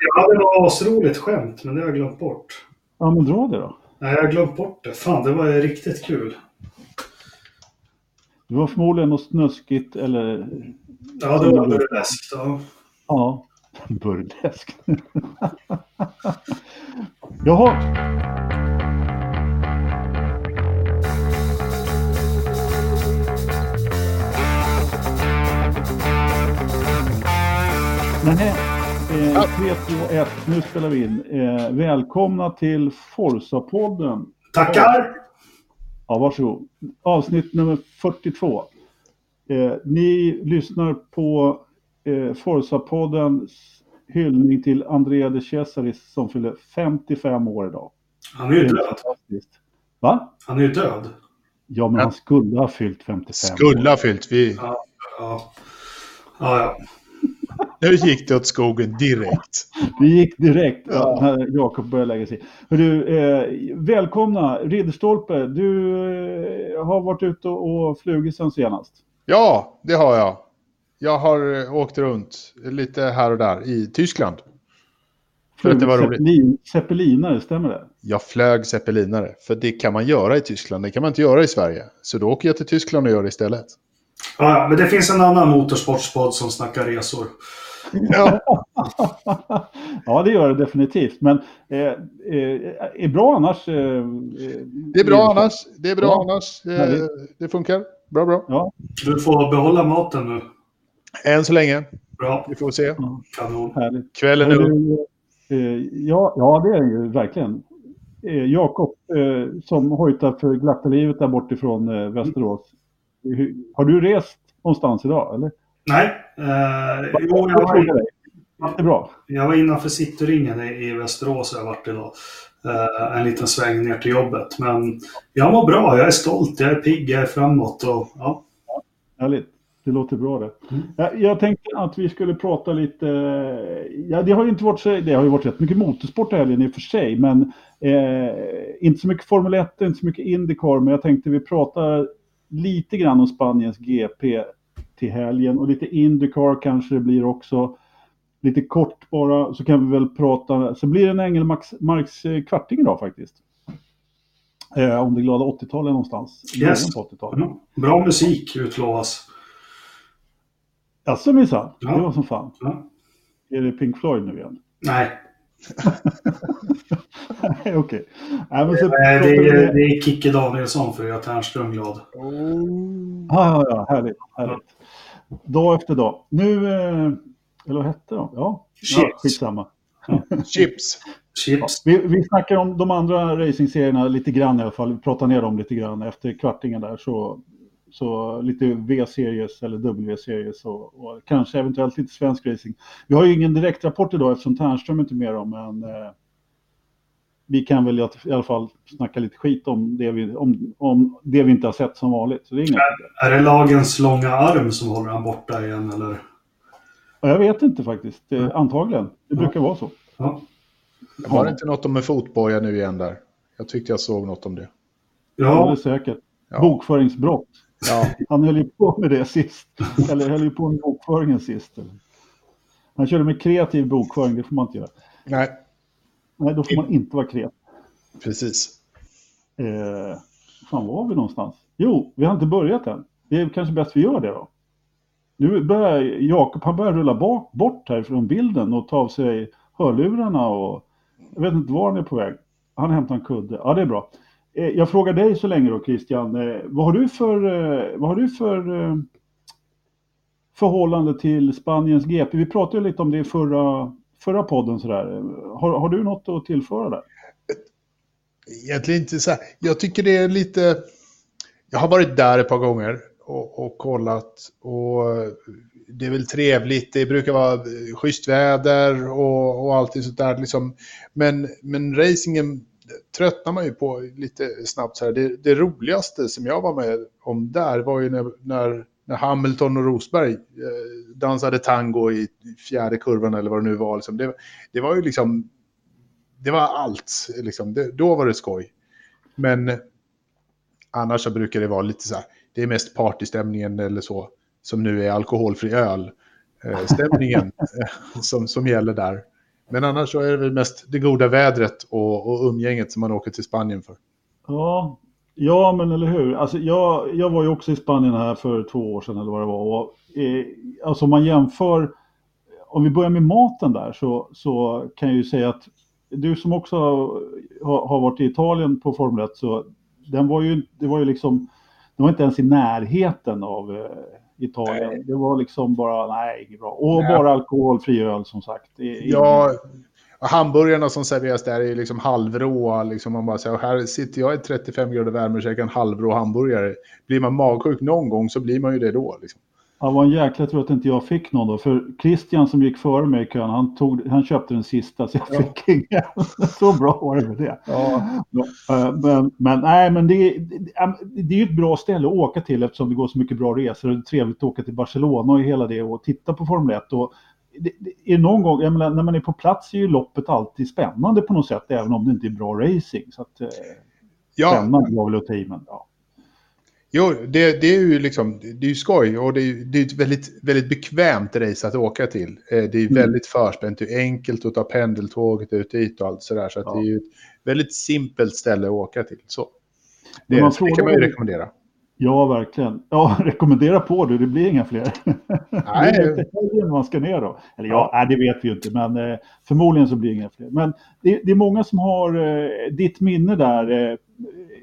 jag hade något asroligt skämt, men det har jag glömt bort. Ja, men dra det då. Nej, jag har glömt bort det. Fan, det var riktigt kul. Det var förmodligen något snuskigt eller... Ja, det var burleskt. Ja. Ja, burlesk. Jaha. Nej, eh, 3, 2, 1, nu spelar vi in. Eh, välkomna till Forsa-podden. Tackar! Ja, varsågod. Avsnitt nummer 42. Eh, ni lyssnar på eh, Forza-poddens hyllning till Andrea de Cesaris som fyller 55 år idag. Han är ju är död. fantastiskt. Va? Han är ju död. Ja, men Ja. han skulle ha fyllt 55 Skulle ha fyllt. Vi, Ja. Ja, ja. ja. Nu gick det åt skogen direkt. Det gick direkt Ja. när Jakob började lägga sig. Hörru, eh, välkomna Ridderstolpe. Du eh, har varit ute och flugit sen senast. Ja, det har jag. Jag har eh, åkt runt lite här och där i Tyskland. För att det var roligt. Zeppelin, zeppelinare, stämmer det? Jag flög zeppelinare. För det kan man göra i Tyskland. Det kan man inte göra i Sverige. Så då åker jag till Tyskland och gör det istället. Ja, ja, men det finns en annan motorsportspodd som snackar resor. Ja, ja, det gör det definitivt. Men eh, eh, är bra annars. Eh, det är bra annars. Det är bra Ja, annars. Eh, härligt. det funkar. Bra, bra. Ja, Du får behålla maten nu. Än så länge. Bra. Vi får se. Kanon. härligt. Kvällen är ung. Eh, ja, ja, det är det ju verkligen. Eh, Jakob, eh, som hojtar för glatta livet där bortifrån eh, Västerås. Har du rest någonstans idag, eller? Nej. Eh, jo, jag var, dig. Det är bra. jag var innanför Cityringen i, i Västerås jag varit idag. Eh, en liten sväng ner till jobbet. Men jag mår bra. Jag är stolt. Jag är pigg. Jag är framåt. Och, ja. Härligt. Det låter bra det. Mm. Jag, jag tänkte att vi skulle prata lite... Ja, det har ju inte varit så... Det har ju varit rätt mycket motorsport i helgen i och för sig. Men eh, inte så mycket Formel 1, inte så mycket Indycar. Men jag tänkte vi pratar lite grann om Spaniens GP till helgen. Och lite Indycar kanske det blir också. Lite kort bara, så kan vi väl prata... Så blir det en Engelmarks eh, kvarting idag faktiskt. Eh, om det glada 80-talet någonstans. Yes. början på 80-talet. Mm. Bra musik utlovas. Jaså minsann, Ja. det var som fan. Ja. Är det Pink Floyd nu igen? Nej, Okej. Eh, pratar det är, det är Kicke Danielsson för att göra Ternström glad. Ja, ja, ja, härligt, härligt. Dag efter dag. Nu, eh, eller vad hette de? Ja, ja Chips. skitsamma. Chips. Chips. Vi, vi snackar om de andra racingserierna lite grann i alla fall. Vi pratar ner dem lite grann efter kvartingen där. Så, så lite V-series eller W-series och, och kanske eventuellt lite svensk racing. Vi har ju ingen direktrapport idag eftersom Ternström inte är med om, men eh, vi kan väl i alla fall snacka lite skit om det vi, om, om det vi inte har sett som vanligt. Så det är problem. Är det lagens långa arm som håller han borta igen eller? Ja, Jag vet inte faktiskt. Mm. Antagligen. Det Ja. brukar vara så. Ja. Var det inte något om med fotboja nu igen där? Jag tyckte jag såg något om det. Ja. Det är Ja, säkert. Ja. Bokföringsbrott. Ja. Han höll ju på med det sist. Eller höll ju på med bokföringen sist. Han körde med kreativ bokföring, det får man inte göra. Nej, Nej, då får man inte vara kreativ. precis. Eh, fan var vi någonstans? Jo, vi har inte börjat än. Det är kanske bäst vi gör det då. Nu börjar Jakob, han börjar rulla bak, bort här från bilden och ta av sig hörlurarna och jag vet inte var han är på väg. Han hämtar en kudde. Ja, det är bra. Eh, jag frågar dig så länge då Christian. Eh, vad har du för, eh, vad har du för förhållande till Spaniens GP? Vi pratade ju lite om det i förra, förra podden sådär. Har, har du något att tillföra där? Egentligen inte så här. Jag tycker det är lite... Jag har varit där ett par gånger och, och kollat. Och det är väl trevligt. Det brukar vara schysst väder och, och allting sånt där. Liksom. Men, men racingen tröttnar man ju på lite snabbt. Så här. Det, det roligaste som jag var med om där var ju när, när, när Hamilton och Rosberg eh, dansade tango i fjärde kurvan eller vad det nu var. Liksom. Det, det var ju liksom det var allt. Liksom. Det, då var det skoj. Men annars så brukar det vara lite så här, det är mest partystämningen eller så, som nu är alkoholfri öl. Eh, stämningen eh, som, som gäller där. Men annars så är det väl mest det goda vädret och, och umgänget som man åker till Spanien för. Ja, ja men eller hur. Alltså, jag, jag var ju också i Spanien här för två år sedan eller vad det var. Och, eh, alltså om man jämför, om vi börjar med maten där så, så kan jag ju säga att du som också har, har varit i Italien på Formel 1 så den var ju, det var ju liksom, det var inte ens i närheten av eh, Italien. Det var liksom bara, nej, inget bra. Och nej. bara alkoholfri öl som sagt. Ja, hamburgarna som serveras där är liksom halvråa. Liksom man bara säger, här sitter jag i 35 grader värme och käkar en halvrå hamburgare. Blir man magsjuk någon gång så blir man ju det då. Liksom. Ja, var en jäkla tur att inte jag fick någon då. För Christian som gick före mig i kön, han, tog, han köpte den sista så jag ja. fick ingen. så bra var det med det. Ja. Eh, men, men, nej, men det, det, är ju ett bra ställe att åka till eftersom det går så mycket bra resor. Det är trevligt att åka till Barcelona och hela det och titta på Formel 1. Och det, det är någon gång, menar, när man är på plats är ju loppet alltid spännande på något sätt, även om det inte är bra racing. Så att, eh, ja. Spännande var väl att ta i, men ja. Jo, det, det, är ju liksom, det är ju skoj och det är, det är ett väldigt, väldigt bekvämt race att åka till. Eh, det är mm. väldigt förspänt, det är enkelt att ta pendeltåget ut dit och allt sådär. Så, så ja. det är ju ett väldigt simpelt ställe att åka till. Så. Det, det kan man ju rekommendera. Ja, verkligen. Ja, rekommendera på du, det blir inga fler. Nej. det är inte man ska ner då. Eller ja, nej, det vet vi ju inte, men eh, förmodligen så blir det inga fler. Men det, det är många som har eh, ditt minne där eh,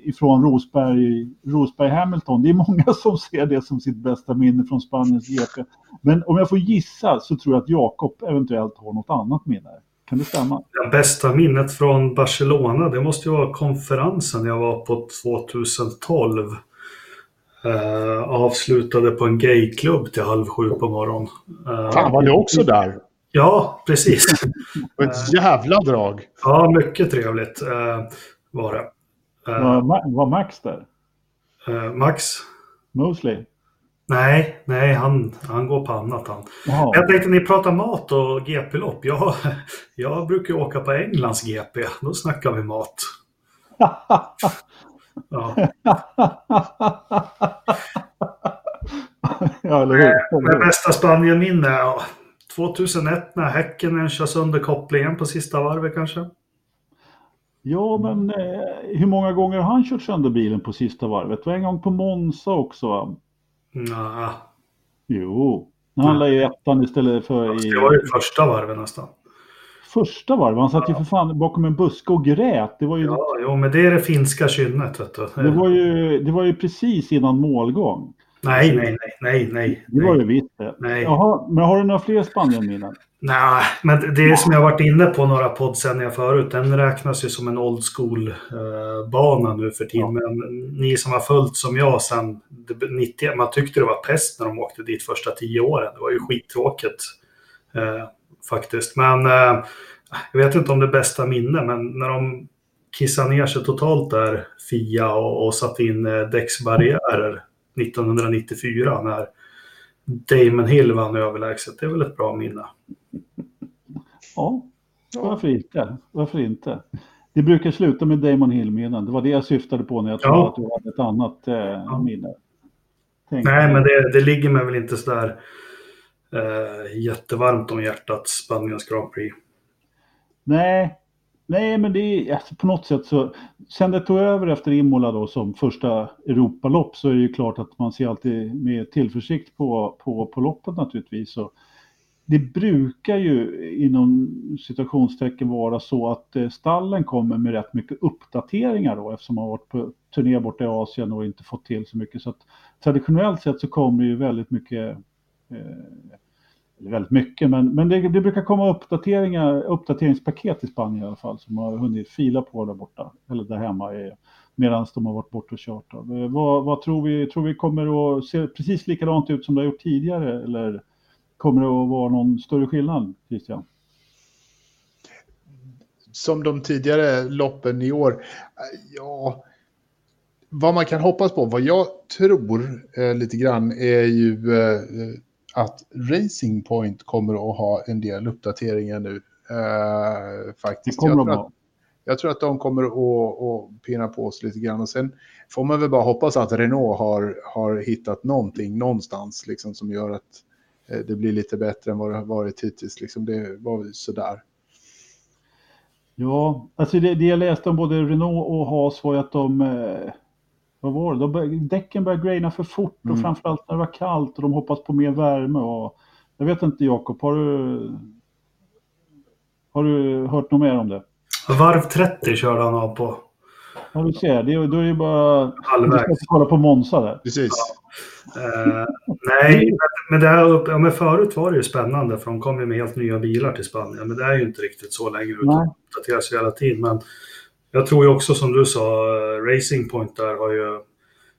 ifrån Rosberg, Rosberg Hamilton. Det är många som ser det som sitt bästa minne från Spaniens GP. Men om jag får gissa så tror jag att Jakob eventuellt har något annat minne. Kan det stämma? Det bästa minnet från Barcelona, det måste ju vara konferensen jag var på 2012. Uh, eh, avslutade på en gayklubb till halv sju på morgonen. Uh, Fan, var du också där? Ja, precis. ett jävla drag. Ja, mycket trevligt uh, var det. Var, var Max där? Max? Mosley? Nej, nej han, han går på annat han. Jag tänkte ni pratar mat och GP-lopp. Jag, jag brukar åka på Englands GP. Då snackar vi mat. ja. ja, eller hur? Med bästa Spanien-minne? Ja. 2001 när Häcken kör sönder kopplingen på sista varvet kanske. Ja, men eh, hur många gånger har han kört sönder bilen på sista varvet? Det var en gång på Monza också? Nja. Jo, när han la i ettan istället för i... Det var ju första varvet nästan. Första varvet? Han satt ju för fan bakom en buske och grät. Det var ju... Ja, jo, men det är det finska kynnet. Vet du. Det, var ju, det var ju precis innan målgång. Nej, nej, nej, nej, nej. Det var ju visst det. Nej. Jaha, men har du några fler Spanien-minnen? Nej, men det som jag varit inne på några poddsändningar förut, den räknas ju som en old school-bana eh, nu för tiden. Ja. Men ni som har följt som jag sen 90, man tyckte det var pest när de åkte dit första tio åren. Det var ju skittråkigt eh, faktiskt. Men eh, jag vet inte om det är bästa minne, men när de kissade ner sig totalt där, Fia, och, och satte in eh, däcksbarriärer 1994 när Damon Hill vann överlägset. Det är väl ett bra minne. Ja, varför inte? Varför inte? Det brukar sluta med Damon Hill-minnen. Det var det jag syftade på när jag trodde ja. att du hade ett annat eh, ja. minne. Tänk Nej, men det, det, ligger mig väl inte sådär eh, jättevarmt om hjärtat, Spaniens Grand Prix. Nej, Nej, men det är alltså, på något sätt så. Sen det tog över efter Imola då som första Europalopp så är det ju klart att man ser alltid med tillförsikt på, på, på loppet naturligtvis. Så det brukar ju inom situationstecken vara så att eh, stallen kommer med rätt mycket uppdateringar då eftersom man har varit på turné borta i Asien och inte fått till så mycket. Så att traditionellt sett så kommer det ju väldigt mycket Eh, eller väldigt mycket, men, men det, det, brukar komma uppdateringar, uppdateringspaket i Spanien i alla fall som har hunnit fila på där borta, eller där hemma, medan de har varit borta och kört. Eh, vad, vad, tror vi? Tror vi kommer att se precis likadant ut som det har gjort tidigare, eller kommer det att vara någon större skillnad, Christian? Som de tidigare loppen i år, eh, ja, vad man kan hoppas på, vad jag tror eh, lite grann är ju eh, att Racing Point kommer att ha en del uppdateringar nu. Uh, faktiskt. Jag tror, att, jag tror, att, de kommer att, att pina på oss lite grann. Och sen får man väl bara hoppas att Renault har, har hittat någonting någonstans liksom, som gör att eh, det blir lite bättre än vad det har varit hittills. Liksom, det var sådär. Ja, alltså det, det jag läste om både Renault och Haas var ju att de... Eh, vad var det? De bör, däcken började graina för fort och Mm. framförallt när det var kallt och de hoppas på mer värme. Och, jag vet inte Jakob, har du... Har du hört något mer om det? Varv 30 körde han av på. Ja, du ser. Det, är- då är det bara... Du Halvvägs. ska kolla på Monza där. Precis. Eh, nej, men- det här uppe, ja, men förut var det ju spännande för de kom ju med helt nya bilar till Spanien. Men det är ju inte riktigt så längre utan Nej. det uppdateras ju hela tiden. Men jag tror ju också som du sa, eh, Racing Point där har ju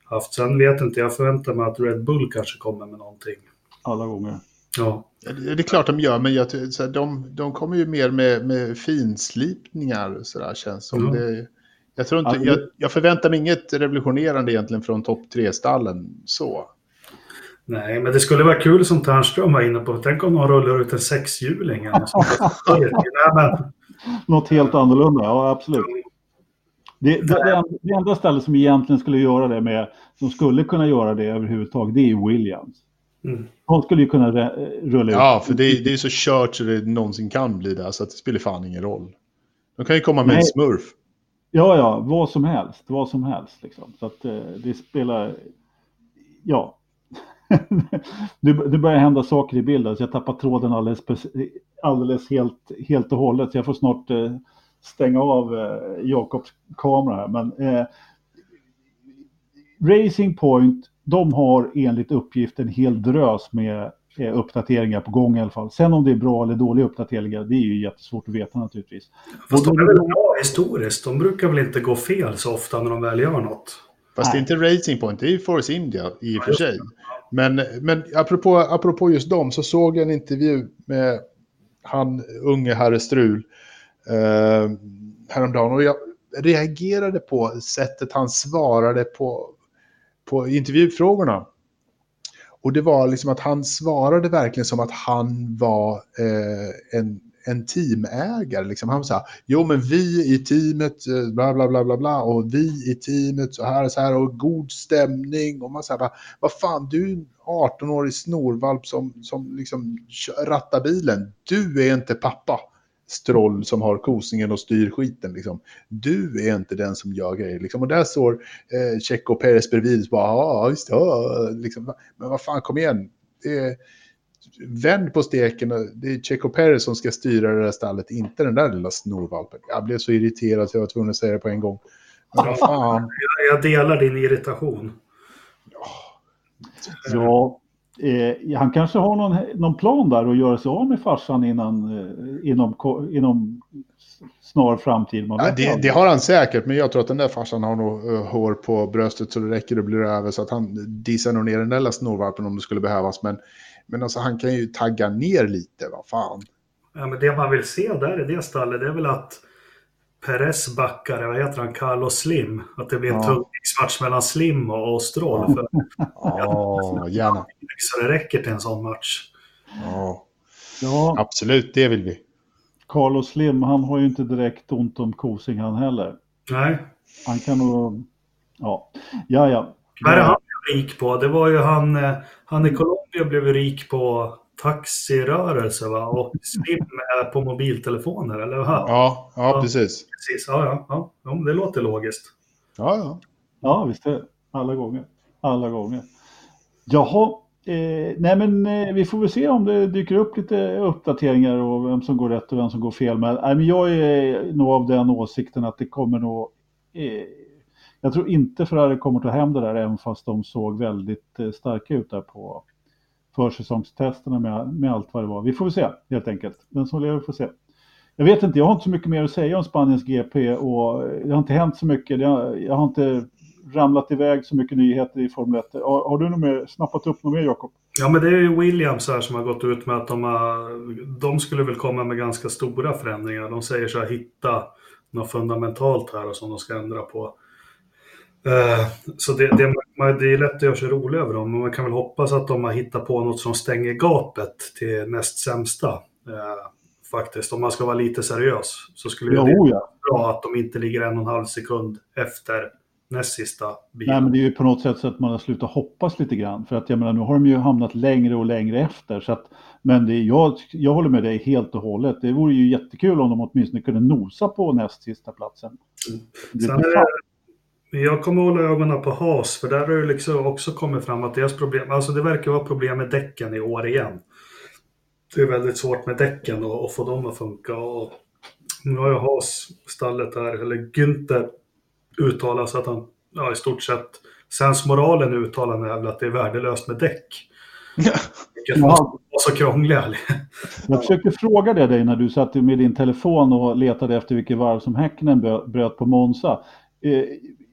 haft. Sen vet inte, jag förväntar mig att Red Bull kanske kommer med någonting. Alla gånger. Ja, Det är klart de gör, men jag, så här, de, de kommer ju mer med, med finslipningar så där känns som. Ja. Det, jag, tror inte, Ja, jag, jag förväntar mig inget revolutionerande egentligen från topp tre-stallen så. nej, men det skulle vara kul som Ternström var inne på. Tänk om de rullar ut en sexhjuling Något helt annorlunda, ja absolut. Det, det, det, en- det enda stället som egentligen skulle göra det med, som skulle kunna göra det överhuvudtaget, det är Williams. mm. De skulle ju kunna rulla ut. Ja, för det, är- det är så kört så det någonsin kan bli där, så att det spelar fan ingen roll. De kan ju komma med en Nej. smurf. Ja, ja, vad som helst. Vad som helst liksom. Så att eh, det spelar... Ja. nu, nu börjar hända saker i bilden så jag tappar tråden alldeles, alldeles helt, helt och hållet. Så jag får snart eh, stänga av eh, Jakobs kamera här. Men eh, Racing Point, de har enligt uppgift en hel drös med eh, uppdateringar på gång i alla fall. Sen om det är bra eller dåliga uppdateringar, det är ju jättesvårt att veta naturligtvis. Fast de är väl bra historiskt. De brukar väl inte gå fel så ofta när de väl gör något. Fast det är inte Racing Point, det är ju Force India i och för sig. Men, men apropå, apropå just dem så såg jag en intervju med han unge herre Strul eh, häromdagen. Och jag reagerade på sättet han svarade på, på intervjufrågorna. Och det var liksom att han svarade verkligen som att han var eh, en, en teamägare. Liksom. Han sa, jo men vi i teamet, eh, bla bla bla bla bla, och vi i teamet så här och så här, och god stämning. Och man säger, vad fan, du är en 18-årig snorvalp som, som liksom rattar bilen. Du är inte pappa. Stroll som har kosingen och styr skiten. Liksom. Du är inte den som gör grejer. Liksom. Och där står eh, Checo Perez bredvid bara, ja, just det, ja, liksom. Men vad fan, kom igen. Det är, vänd på steken. och Det är Checo Perez som ska styra det där stallet, inte den där lilla snorvalpen. Jag blev så irriterad så jag var tvungen att säga det på en gång. Men vad fan. Jag, jag delar din irritation. Ja, eh, han kanske har någon, någon plan där att göra sig av med farsan innan, eh, inom, inom snar framtid. Man Ja, det, det har han säkert, men jag tror att den där farsan har nog uh, hår på bröstet så det räcker och blir över. Så att han dissar nog ner den där lilla snorvalpen om det skulle behövas. Men, men alltså, han kan ju tagga ner lite, vad fan. Ja, men det man vill se där i det stallet det är väl att Perez backar, vad heter han, Carlos Slim. Att det blir en Ja. tungviktsmatch mellan Slim och, och Stroll. För, Ja, gärna. så det räcker till en sån match. Ja, Ja, absolut, det vill vi. Carlos Slim, han har ju inte direkt ont om kosing han heller. Nej. Han kan nog... Ja, ja. ja. Vad är det han blev rik på? Det var ju han, eh, han i Colombia blev rik på taxirörelse va? Och Slim är på mobiltelefoner, eller hur? Ja, ja precis. Precis, ja, ja, ja. ja det låter logiskt. Ja, ja. Ja, visst är det. Alla gånger. Alla gånger. Jaha, eh, nej men eh, vi får väl se om det dyker upp lite uppdateringar och vem som går rätt och vem som går fel. Men, nej, men jag är nog av den åsikten att det kommer nog... Eh, jag tror inte Ferrari kommer ta hem det där även fast de såg väldigt eh, starka ut där på försäsongstesterna med, med allt vad det var. Vi får väl se helt enkelt. Den som lever får se. Jag vet inte, jag har inte så mycket mer att säga om Spaniens GP och eh, det har inte hänt så mycket. Det har, jag har inte ramlat iväg så mycket nyheter i Formel 1. Har, har du något mer, snappat upp något mer Jakob? Ja, men det är ju Williams här som har gått ut med att de, har, de skulle väl komma med ganska stora förändringar. De säger så här, hitta något fundamentalt här och som de ska ändra på. Eh, Så det, det, det är lätt att göra sig rolig över dem, men man kan väl hoppas att de har hittat på något som stänger gapet till näst sämsta. Eh, Faktiskt, om man ska vara lite seriös så skulle Jo, det ja. vara bra att de inte ligger en och en halv sekund efter näst sista bilen. Nej, men det är ju på något sätt så att man har slutat hoppas lite grann. För att jag menar, nu har de ju hamnat längre och längre efter. Så att, men det, jag, jag håller med dig helt och hållet. Det vore ju jättekul om de åtminstone kunde nosa på näst sista platsen. Det, Sen jag kommer hålla ögonen på Haas, för där har det liksom också kommit fram att deras problem, alltså det verkar vara problem med däcken i år igen. Det är väldigt svårt med däcken och, och få dem att funka. Och nu har ju Haas stallet här, eller Günther uttalat så att han, ja i stort sett, sensmoralen i uttalandet är väl att det är värdelöst med däck. Vilket Ja. vara så krångliga. Jag försökte fråga det dig när du satt med din telefon och letade efter vilket varv som Häcknen bröt på Monza.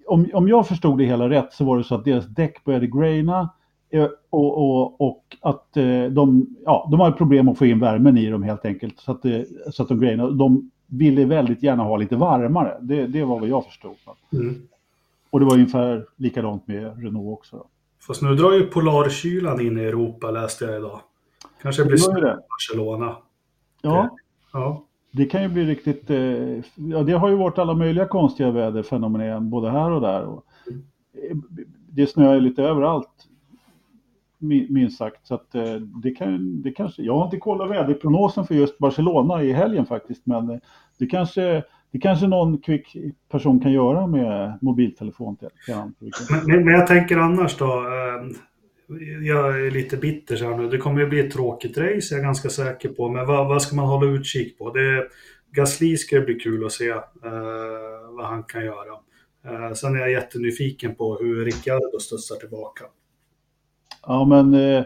Om, om jag förstod det hela rätt så var det så att deras däck började graina eh, och, och, och att eh, de, ja, de har problem att få in värmen i dem helt enkelt. Så att, eh, så att de grainar. De ville väldigt gärna ha lite varmare. Det, det var vad jag förstod. Mm. Och det var ungefär likadant med Renault också. Då. Fast nu drar ju polarkylan in i Europa läste jag idag. Kanske blir Det det. Barcelona. Ja, Ja. Det kan ju bli riktigt, eh, ja det har ju varit alla möjliga konstiga väderfenomen både här och där. Och, eh, det snöar ju lite överallt, minst sagt. Så att eh, det kan, det kanske, jag har inte kollat väderprognosen för just Barcelona i helgen faktiskt, men eh, det kanske, det kanske någon kvick person kan göra med mobiltelefon till, till. Men, men men jag tänker annars då. Eh, jag är lite bitter så här nu. Det kommer ju bli ett tråkigt race, jag är ganska säker på. Men vad, vad ska man hålla utkik på? Det, Gasly ska det bli kul att se eh, vad han kan göra. Eh, sen är jag jättenyfiken på hur Ricciardo studsar tillbaka. Ja, men eh,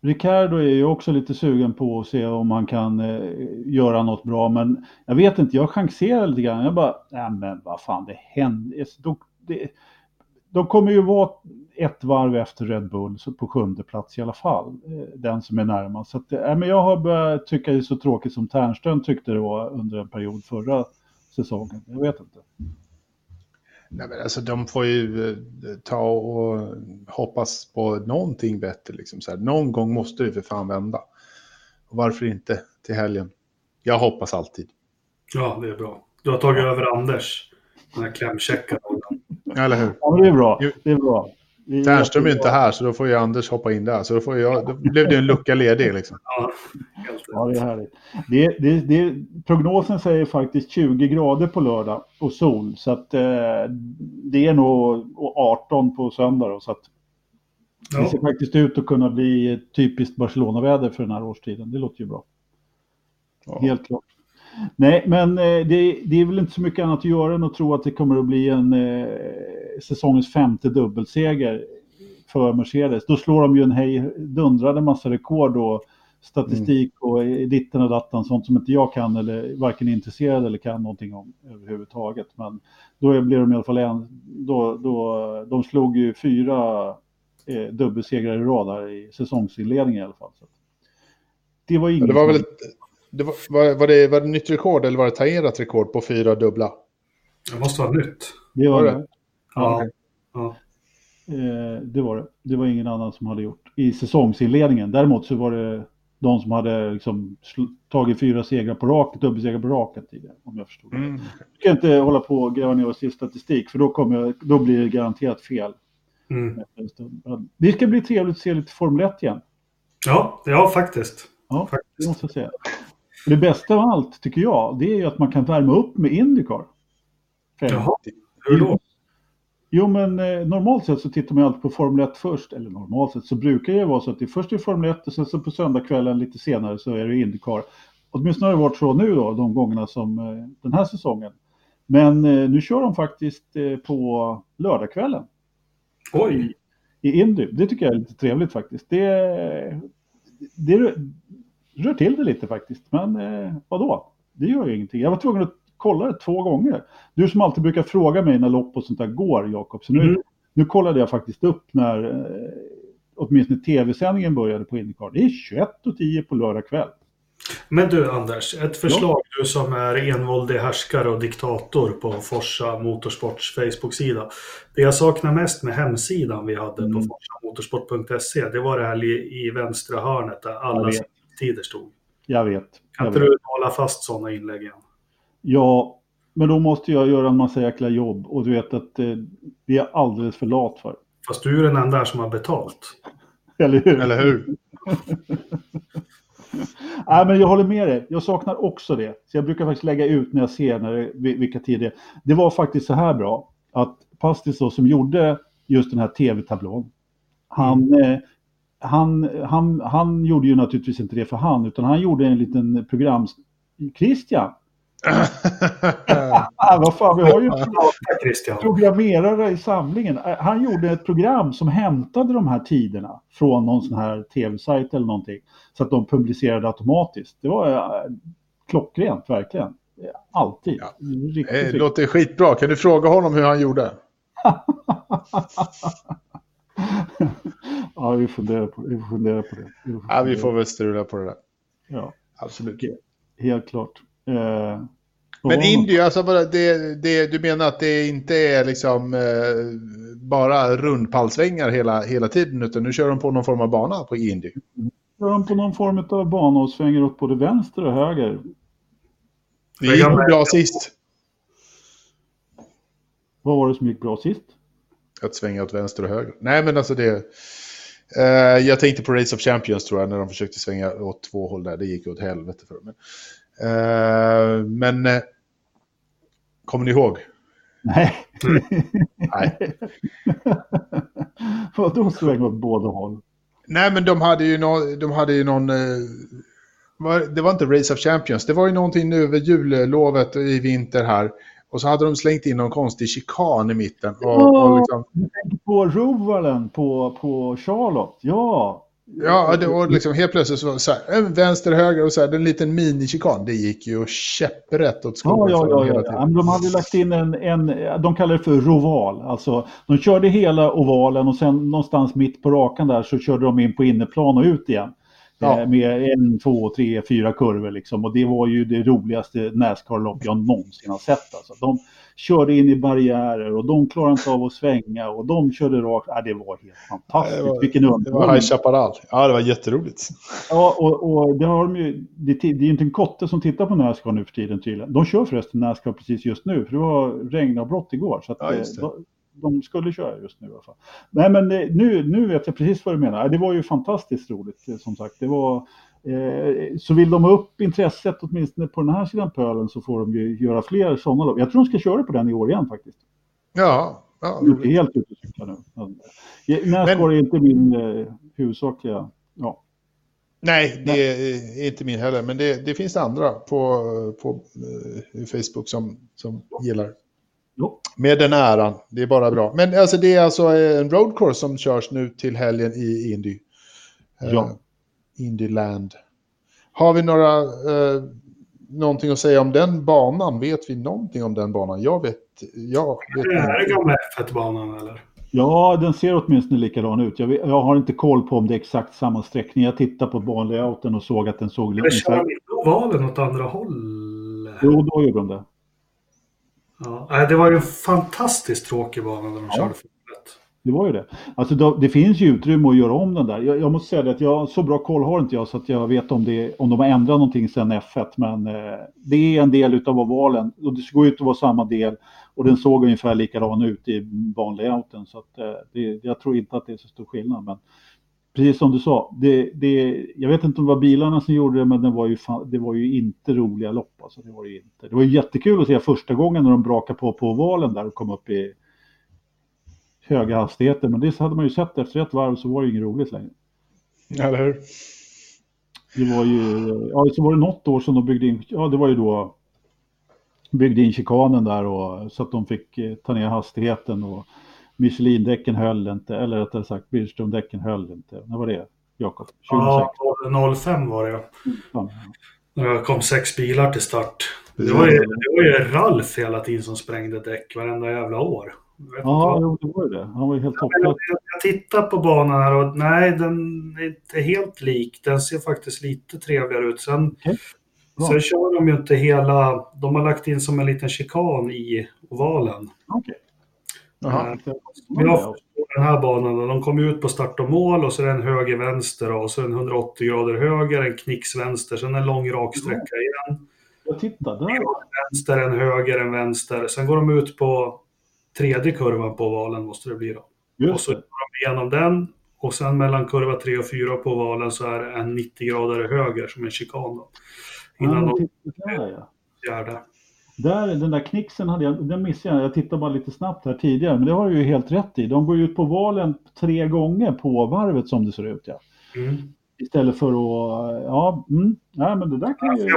Ricciardo är ju också lite sugen på att se om han kan eh, göra något bra. Men jag vet inte, jag chanserar lite grann. Jag bara, nej men vad fan, det händer. Alltså, de, det, de kommer ju vara ett varv efter Red Bull, så på sjunde plats i alla fall. Eh, den som är närmast. Så att, eh, men jag har börjat tycka det är så tråkigt som Ternström tyckte det var under en period förra säsongen. Jag vet inte. Nej, men alltså, de får ju eh, ta och hoppas på någonting bättre. Liksom, så här. Någon gång måste det för fan vända. Och varför inte till helgen? Jag hoppas alltid. Ja, det är bra. Du har tagit över Anders. Den här klämkäcka rollen. Eller hur? Ja, det är bra. Det är bra. Det är Ternström är inte här, så då får ju Anders hoppa in där. Så då, får jag, då blev det en lucka ledig. Liksom. Ja. Ja, det är härligt. Det, det, det, prognosen säger faktiskt 20 grader på lördag och sol. Så att eh, det är nog och 18 på söndag. Då, så att det ser Ja, faktiskt ut att kunna bli typiskt Barcelona-väder för den här årstiden. Det låter ju bra. Ja. Helt klart. Nej, men eh, det, det är väl inte så mycket annat att göra än att tro att det kommer att bli en eh, säsongens femte dubbelseger för Mercedes. Då slår de ju en hej, dundrade massa rekord och statistik och eh, ditten och datten, sånt som inte jag kan eller varken är intresserad eller kan någonting om överhuvudtaget. Men då blir de i alla fall en, då, då, de slog ju fyra eh, dubbelsegrar i rad här i säsongsinledningen i alla fall. Så det var inget det var väl ett, det var, var, var, det, var det nytt rekord eller var det tangerat rekord på fyra dubbla? det måste vara nytt. det var var det. det? Ja, ja. Eh, det var det. Det var ingen annan som hade gjort i säsongsinledningen. Däremot så var det de som hade liksom tagit fyra segrar på raken, dubbelsegrar på raken tidigare, om jag förstod det. Mm. Jag ska inte hålla på och gräva ner oss i statistik, för då, kommer jag, då blir det garanterat fel. Mm. Det ska bli trevligt att se lite Formel 1 igen. ja, ja faktiskt. Ja, Faktiskt. det måste jag säga. Det bästa av allt, tycker jag, det är att man kan värma upp med Indycar. För- Jaha, hur då? Jo, men eh, normalt sett så tittar man ju alltid på Formel 1 först. Eller normalt sett så brukar det ju vara så att det är först är Formel 1 och sen så på söndagskvällen lite senare så är det Indycar. Åtminstone har det varit så nu då, de gångerna som eh, den här säsongen. Men eh, nu kör de faktiskt eh, på lördagskvällen Oj, i Indy. Det tycker jag är lite trevligt faktiskt. Det, det rör- till det lite faktiskt. Men eh, vadå? Det gör ju ingenting. Jag var tvungen att kolla det två gånger. Du som alltid brukar fråga mig när lopp och sånt där går, Jakob. Så nu, Mm. nu kollade jag faktiskt upp när eh, åtminstone tv-sändningen började på Indycar. Det är 21.10 på lördag kväll. Men du Anders, ett förslag du som är envåldig härskare och diktator på Forsa Motorsports Facebook-sida. Det jag saknar mest med hemsidan vi hade på Mm. forsamotorsport.se, det var det här i vänstra hörnet där alla vet. Tider stod. Jag vet. Kan inte du hålla fast sådana inlägg igen? Ja, Men då måste jag göra en massa jäkla jobb och du vet att eh, det är jag alldeles för lat för. Fast du är den enda som har betalt. Eller hur? Eller hur? Nej, men jag håller med dig. Jag saknar också det. Så jag brukar faktiskt lägga ut när jag ser när det, vilka tider det är. Det var faktiskt så här bra att Pastis då, som gjorde just den här tv-tablån. Han, eh, han, han, han gjorde ju naturligtvis inte det för han, utan han gjorde en liten program... Christian! Vad fan, vi har ju programmerare i samlingen. Eh, Han gjorde ett program som hämtade de här tiderna från någon sån här tv-sajt eller någonting. Så att de publicerade automatiskt. Det var eh, klockrent, verkligen. Alltid. Ja. Riktigt, Det riktigt. låter skitbra. Kan du fråga honom hur han gjorde? ja, vi funderar på. Vi får fundera på det. Vi får Ja, vi får väl strula på det där. Ja, Absolut. helt klart. Eh, Men Indy, alltså bara det, det, du menar att det inte är liksom eh, bara rundpallsvängar hela, hela tiden, utan nu kör de på någon form av bana på Indy? Kör de på någon form av bana och svänger åt både vänster och höger. Det gick bra sist. Vad var det som gick bra sist? Att svänga åt vänster och höger. Nej, men alltså det... Eh, jag tänkte på Race of Champions tror jag, när de försökte svänga åt två håll där. Det gick åt helvete för dem. Eh, men... Eh, kommer ni ihåg? Nej. Nej. Vadå svänga åt båda håll? Nej, men de hade ju, nå de hade ju någon... Eh, det var inte Race of Champions. Det var ju någonting nu över jullovet i vinter här. Och så hade de slängt in någon konstig chikan i mitten. Och, och liksom, På Rovalen på, på Charlotte, ja. ja, det var liksom helt plötsligt så, så här, en vänster, höger och så här, en liten mini-chikan. Det gick ju käpprätt åt skogen ja, ja, ja. ja. de hade lagt in en, en, de kallar det för roval. Alltså, de körde hela ovalen och sen någonstans mitt på rakan där så körde de in på inneplan och ut igen. Ja. Eh, Med en, två, tre, fyra kurvor liksom. Och det var ju det roligaste Nascar-lopp jag någonsin har sett. Alltså. De körde in i barriärer och de klarade inte av att svänga och de körde rakt. Ja, det var helt fantastiskt. Det var- Vilken Det var underhållning. High Chaparral. Ja, det var jätteroligt. Ja, och, och det har de ju, det, det är ju inte en kotte som tittar på Nascar nu för tiden tydligen. De kör förresten Nascar precis just nu, för det var regnavbrott igår. Så att, Ja, just det. eh, de, skulle köra just nu i alla fall. Nej, men eh, nu, nu vet jag precis vad du menar. Det var ju fantastiskt roligt, eh, som sagt. Det var, eh, så vill de ha upp intresset åtminstone på den här sidan pölen så får de ju göra fler sådana lopp. Jag tror de ska köra på den i år igen faktiskt. Ja, ja De är helt ute och cyklar nu. Nascar är inte min eh, huvudsakliga... Ja. Nej, det är inte min heller. Men det, det finns andra på, på eh, Facebook som, som gillar. Jo. Med den äran. Det är bara bra. Men alltså, det är alltså en roadcourse som körs nu till helgen i Indy. Eh, Ja. Indyland. Har vi några... Eh, någonting att säga om den banan? Vet vi någonting om den banan? Jag vet... Jag vet Det här är gamla F1-banan eller? Ja, den ser åtminstone likadan ut. Jag, vet, jag har inte koll på om det är exakt samma sträckning. Jag tittade på banlayouten och såg att den såg lite... Eller kör de inte ovalen åt andra hållet? Jo, då gjorde de det. Ja. Det var ju en fantastiskt tråkig bana när de körde Formel 1. Det var ju det. Alltså, det finns ju utrymme att göra om den där. Jag, jag måste säga det att jag, så bra koll har inte jag så att jag vet om, det, om de har ändrat någonting sedan F1. Men eh, det är en del utav ovalen och det går ut att vara samma del. Och den såg ungefär likadan ut i banlayouten. Så att, eh, det, jag tror inte att det är så stor skillnad. Men precis som du sa, det, det, jag vet inte om det var bilarna som gjorde det, men det var ju, fan, det var ju inte roliga lopp. Alltså, det, var ju inte. det var ju jättekul att se första gången när de brakade på på ovalen där och kom upp i höga hastigheter. Men det hade man ju sett efter ett varv så var det ju inget roligt längre. Eller hur? Det var ju, ja så var det något år som de byggde in, ja det var ju då byggde in chikanen där och så att de fick eh, ta ner hastigheten och Michelin-däcken höll inte, eller rättare sagt Bridgestone-däcken höll inte. När var det, Jakob? 2006? Ja, 05 var det. Ja. Det kom sex bilar till start. Det var, ju, det var ju Ralf hela tiden som sprängde däck varenda jävla år. Jag Ja, jo, det var ju det. Han var ju helt Jag, toppad. jag tittar på banan här och nej, den är inte helt lik. Den ser faktiskt lite trevligare ut. Sen. Bra. sen kör de ju inte hela... De har lagt in som en liten chikan i ovalen. Okej. Jaha. Eh, Men jag förstår den här banan, de kommer ut på start och mål och så är det en höger-vänster och så en 180 grader höger, en knix vänster, sen en lång rak sträcka igen. Jag tittar där. En vänster, en höger, en vänster. Sen går de ut på tredje kurvan på ovalen måste det bli då. och Just så går de igenom den och sen mellan kurva 3 och 4 på ovalen så är det en 90 grader höger som en chikan då. Innan Ja, de där, ja. fjärde. Där, den där knixen hade jag, den missade jag. Jag tittade bara lite snabbt här tidigare, men det har du ju helt rätt i. De går ju ut på valen tre gånger på varvet som det ser ut. Ja. Mm. Istället för att, ja, mm, nej, men det där kan ju...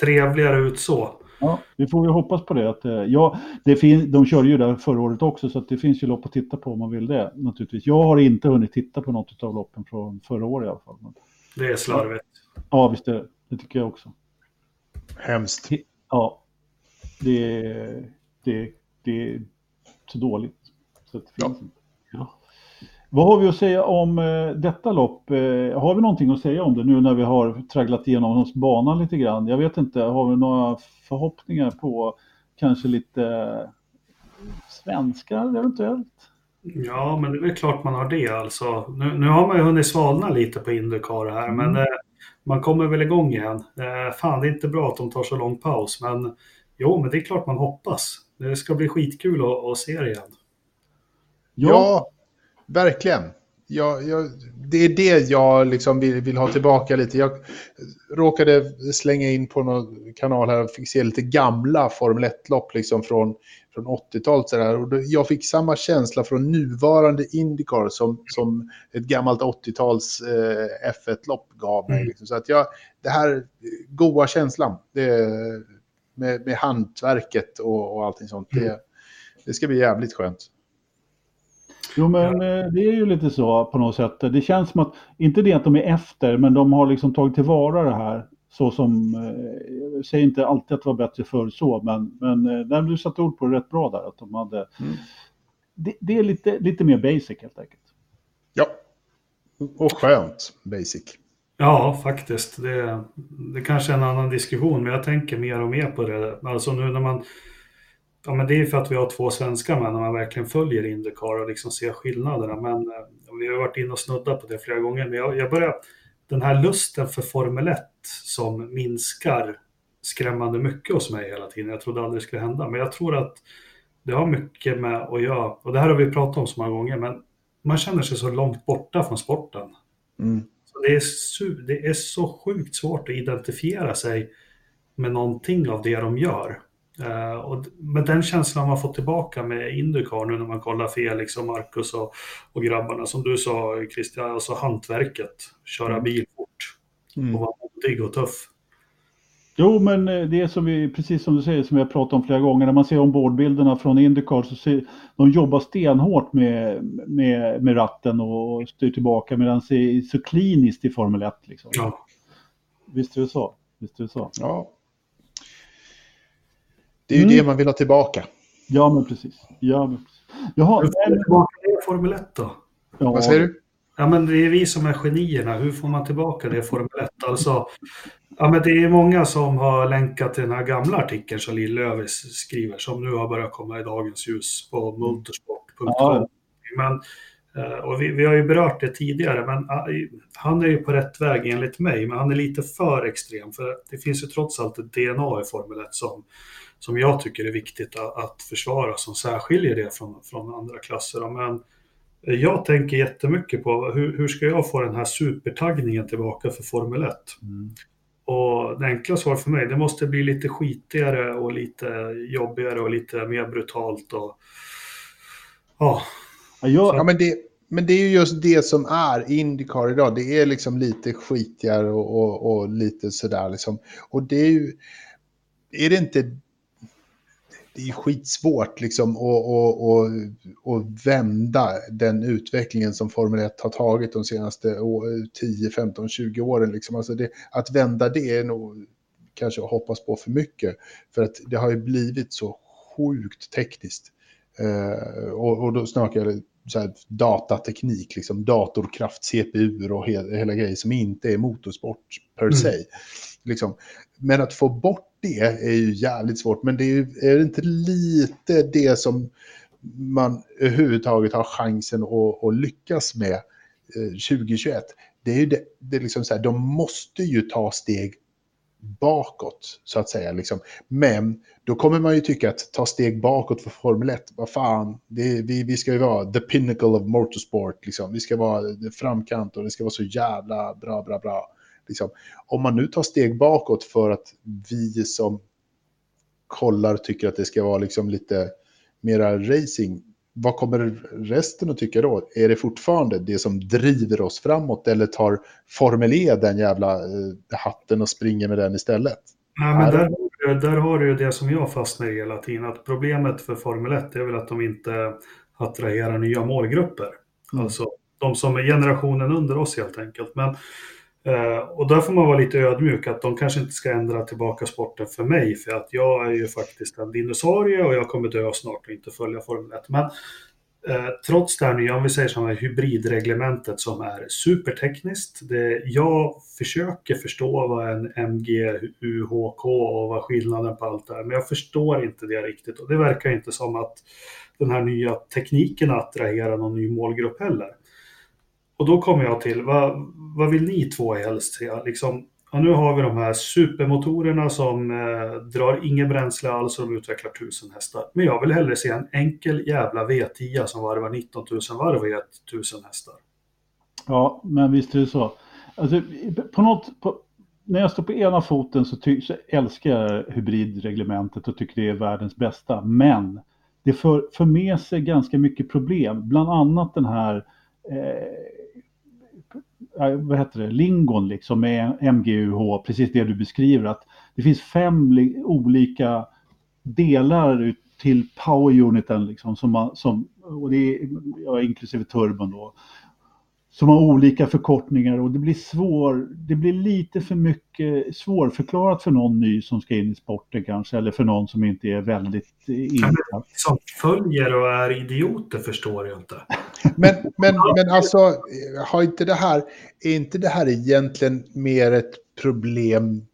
trevligare ut så. Ja, vi får ju hoppas på det. Att, eh, ja, det fin- de körde ju där förra året också, så att det finns ju lopp att titta på om man vill det. Naturligtvis. Jag har inte hunnit titta på något av loppen från förra året i alla fall. Men, Det är slarvigt. ja, visst är det. Det tycker jag också. Hemskt. Ja, det, det, det är så dåligt. Så det Ja. finns inte. Ja. Vad har vi att säga om eh, detta lopp? Eh, har vi någonting att säga om det nu när vi har tragglat igenom oss banan lite grann? Jag vet inte, har vi några förhoppningar på kanske lite eh, svenskar eventuellt? Ja, men det är väl klart man har det alltså. Nu, nu har man ju hunnit svalna lite på Indycar här, Mm. men eh, man kommer väl igång igen. Eh, fan, det är inte bra att de tar så lång paus, men jo, men det är klart man hoppas. Det ska bli skitkul att, att se det igen. Ja, verkligen. Ja, ja, det är det jag liksom vill, vill ha tillbaka lite. Jag råkade slänga in på någon kanal här och fick se lite gamla Formel 1-lopp liksom från, från 80-talet. så där. Och då- Jag fick samma känsla från nuvarande Indycar som, som ett gammalt 80-tals eh, F1-lopp gav mig. Mm. Liksom. Så att jag, det här goa känslan det, med, med hantverket och, och allting sånt, det, det ska bli jävligt skönt. Jo, men eh, det är ju lite så på något sätt. Det känns som att, inte det att de är efter, men de har liksom tagit tillvara det här. Så som, eh, jag säger inte alltid att det var bättre förr så, men, men eh, där du satte ord på det rätt bra där. Att de hade, Mm. det, det är lite, lite mer basic helt enkelt. Ja. Och skönt, basic. Ja, faktiskt. Det, det kanske är en annan diskussion, men jag tänker mer och mer på det. Alltså nu när man... Ja, men det är för att vi har två svenska män när man verkligen följer Indycar och liksom ser skillnaderna. Men eh, vi har varit inne och snuddat på det flera gånger. Men jag, jag börjar... Den här lusten för Formel 1 som minskar skrämmande mycket hos mig hela tiden. Jag trodde aldrig det skulle hända, men jag tror att det har mycket med att göra, och det här har vi pratat om så många gånger, men man känner sig så långt borta från sporten. Mm. Det, är det är så sjukt svårt att identifiera sig med någonting av det de gör. Eh, och med den känslan man fått tillbaka med Indycar nu när man kollar Felix och Marcus och, och grabbarna, som du sa Christian, alltså hantverket, köra bil fort Mm. och vara modig och tuff. Jo, men eh, det är som vi, precis som du säger, som vi har pratat om flera gånger, när man ser ombordbilderna från Indycar så ser de jobbar stenhårt med, med, med ratten och styr tillbaka medan det är så kliniskt i Formel 1. Liksom. Ja. Visst är det så? Visst är det så? Ja. Det är ju Mm. det man vill ha tillbaka. Ja, men precis. Ja, men precis. Jaha, Hur får man tillbaka det i Formel 1 då? ja, Vad säger du? Ja, men det är vi som är genierna. Hur får man tillbaka det i Formel 1? Alltså, ja, men det är många som har länkat till den här gamla artikeln som Lill-Lövis skriver, som nu har börjat komma i dagens ljus på motorsport.com. Ja. Men, eh, och vi, vi har ju berört det tidigare, men ah, han är ju på rätt väg enligt mig, men han är lite för extrem. För det finns ju trots allt ett DNA i Formel 1 som, som jag tycker är viktigt att, att försvara, som särskiljer det från, från andra klasser. Men jag tänker jättemycket på hur, hur ska jag få den här supertaggningen tillbaka för Formel 1? Mm. Och det enkla svaret för mig, det måste bli lite skitigare och lite jobbigare och lite mer brutalt. Och, ja, Ja, Ja, men det, men det är ju just det som är Indycar idag. Det är liksom lite skitigare och, och, och lite sådär liksom. Och det är ju... Är det inte... Det är skitsvårt liksom att vända den utvecklingen som Formel 1 har tagit de senaste å- 10, 15, 20 åren. Liksom. Alltså det, att vända det är nog kanske att hoppas på för mycket. För att det har ju blivit så sjukt tekniskt. Eh, och, och då snackar jag så här, datateknik, liksom datorkraft, CPU och he, hela grejer som inte är motorsport per Mm. se. Liksom. Men att få bort det är ju jävligt svårt. Men det är, ju, är det inte lite det som man överhuvudtaget har chansen att, att lyckas med eh, 2021? Det är ju det, det är liksom så här, de måste ju ta steg bakåt, så att säga. Liksom. Men då kommer man ju tycka att ta steg bakåt för Formel 1, vad fan, det, vi, vi ska ju vara the pinnacle of motorsport, liksom. vi ska vara framkant och det ska vara så jävla bra, bra, bra. Liksom. Om man nu tar steg bakåt för att vi som kollar tycker att det ska vara liksom lite mera racing, vad kommer resten att tycka då? Är det fortfarande det som driver oss framåt eller tar Formel E den jävla eh, hatten och springer med den istället? Nej, men där, där har du ju det som jag fastnar i hela tiden, att problemet för Formel 1 är väl att de inte attraherar nya målgrupper. Mm. Alltså de som är generationen under oss helt enkelt. Men Eh, och där får man vara lite ödmjuk att de kanske inte ska ändra tillbaka sporten för mig för att jag är ju faktiskt en dinosaurie och jag kommer dö snart och inte följa Formel 1. Men eh, trots det här nya, om vi säger som här hybridreglementet som är supertekniskt. Det, jag försöker förstå vad en MGUHK och vad skillnaden på allt är, men jag förstår inte det riktigt och det verkar inte som att den här nya tekniken attraherar någon ny målgrupp heller. Och då kommer jag till, vad, vad vill ni två helst se? Liksom, ja, nu har vi de här supermotorerna som eh, drar inget bränsle alls och de utvecklar 1000 hästar. Men jag vill hellre se en enkel jävla V10 som varvar 19 000 varv och ger 1000 hästar. Ja, men visst är det så. Alltså, på något, på, när jag står på ena foten så, ty, så älskar jag hybridreglementet och tycker det är världens bästa. Men det för, för med sig ganska mycket problem, bland annat den här eh, vad heter det, lingon liksom med MGUH, precis det du beskriver, att det finns fem olika delar till power uniten liksom, som, man, som och det är ja, inklusive turbon då, som har olika förkortningar och det blir svår, det blir lite för mycket svårförklarat för någon ny som ska in i sporten kanske, eller för någon som inte är väldigt insatt. Som följer och är idioter förstår jag inte. Men, men, men alltså, har inte det här, är inte det här egentligen mer ett problem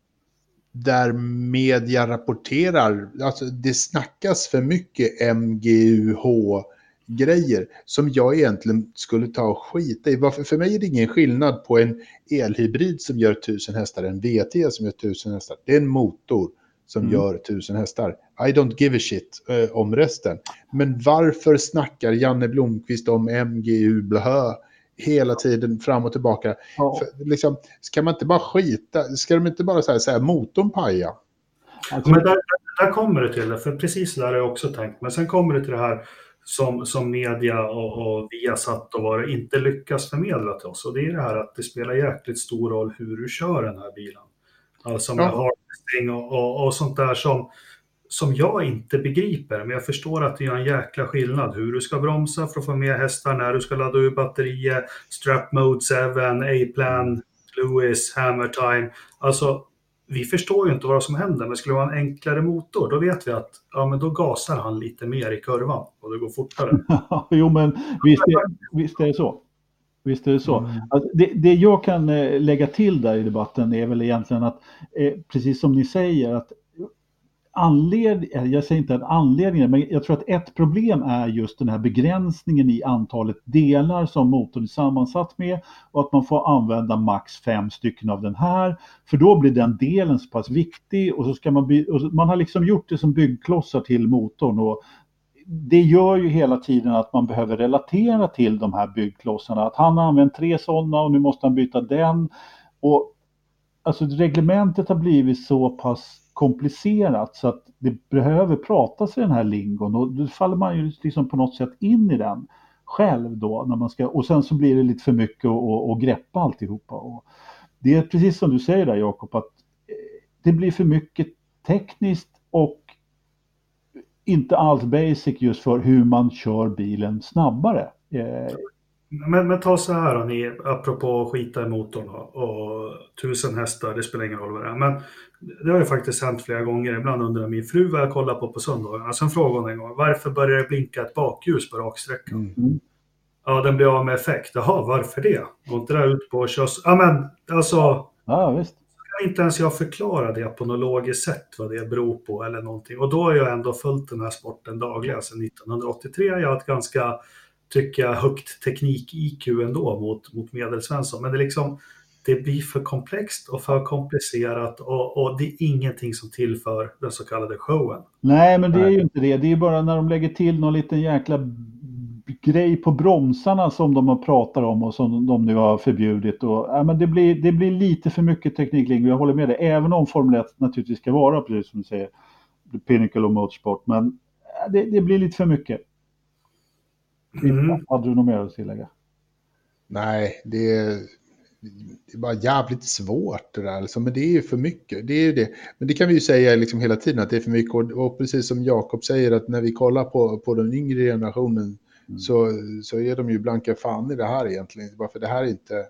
där media rapporterar, alltså det snackas för mycket MGUH grejer som jag egentligen skulle ta och skita i. Varför, för mig är det ingen skillnad på en elhybrid som gör 1000 hästar, en VT som gör 1000 hästar. Det är en motor som mm. gör 1000 hästar. I don't give a shit uh, om resten. Men varför snackar Janne Blomqvist om MGU blahö hela tiden fram och tillbaka? Ja. För, liksom, ska man inte bara skita? Ska de inte bara säga, säga motorn paja? Alltså, men där, där kommer det till det, för precis där har jag också tänkt. Men sen kommer det till det här som, som media och, och Viasat och vad inte lyckas förmedla till oss. Och det är det här att det spelar jäkligt stor roll hur du kör den här bilen. Alltså med ja. harvesting och, och, och, sånt där som, som jag inte begriper. Men jag förstår att det gör en jäkla skillnad hur du ska bromsa för att få med hästar, när du ska ladda ur batterier, strap mode 7, A-plan, Lewis, hammer time. Alltså vi förstår ju inte vad som händer, men skulle det vara en enklare motor, då vet vi att ja, men då gasar han lite mer i kurvan och det går fortare. jo, men visst är, visst är det så. Visst är det så. Mm. Alltså, det, det, jag kan eh, lägga till där i debatten är väl egentligen att, eh, precis som ni säger, att anledning, eh, jag säger inte att anledningen, men jag tror att ett problem är just den här begränsningen i antalet delar som motorn är sammansatt med och att man får använda max fem stycken av den här. För då blir den delen så pass viktig och så ska man, by, man har liksom gjort det som byggklossar till motorn och det gör ju hela tiden att man behöver relatera till de här byggklossarna. Att han har använt tre sådana och nu måste han byta den. Och alltså reglementet har blivit så pass komplicerat så att det behöver pratas i den här lingon och då faller man ju liksom på något sätt in i den själv då när man ska och sen så blir det lite för mycket att greppa alltihopa. Och det är precis som du säger där Jakob att eh, det blir för mycket tekniskt och inte alls basic just för hur man kör bilen snabbare. Eh, men, men ta så här då, ni, apropå skita i motorn och, och tusen hästar, det spelar ingen roll vad det är. Men det har ju faktiskt hänt flera gånger. Ibland undrar min fru vad jag kollar på på söndagarna. Sen frågade hon en gång, varför börjar det blinka ett bakljus på raksträckan? Mm. Ja, den blir av med effekt. Jaha, varför det? Går inte det ut på att köra... Ja, men alltså... Ja, visst. Kan inte ens jag förklara det på något logiskt sätt, vad det beror på eller någonting. Och då har jag ändå följt den här sporten dagligen sedan 1983. Jag har ett ganska, tycker jag, högt teknik-IQ ändå mot, mot medelsvensson. Men det är liksom det blir för komplext och för komplicerat och, och, det är ingenting som tillför den så kallade showen. Nej, men det är ju inte det. Det är bara när de lägger till någon liten jäkla grej på bromsarna som de har pratat om och som de nu har förbjudit. Och, ja, men det, blir, det blir lite för mycket teknik. Jag håller med dig, även om Formel 1 naturligtvis ska vara, precis som du säger, the pinnacle of motorsport. Men det, det blir lite för mycket. Mm. Hade du något mer att tillägga? Nej, det är, det är bara jävligt svårt det där. Liksom. Men det är ju för mycket. Det är det. Men det kan vi ju säga liksom hela tiden att det är för mycket. Och, precis som Jakob säger att när vi kollar på, på den yngre generationen mm. så, så är de ju blanka fan i det här egentligen. Bara för det här är inte...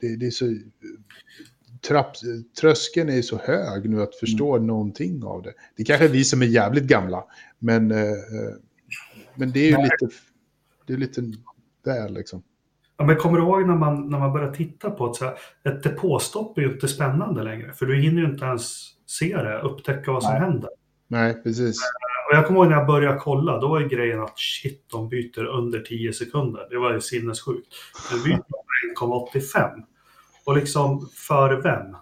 Det, det är så... Trapp, tröskeln är så hög nu att förstå mm. någonting av det. Det är kanske är vi som är jävligt gamla, men, eh, eh men det är ju Nej. lite, det är lite väl liksom. Ja, men kommer du ihåg när man, när man börjar titta på ett, så här, ett depåstopp är ju inte spännande längre, för du hinner ju inte ens se det, upptäcka vad som Nej. händer. Nej, precis. Eh, och jag kommer ihåg när jag började kolla, då var ju grejen att shit, de byter under 10 sekunder. Det var ju sinnessjukt. Nu byter de 1,85. Och liksom, för vem?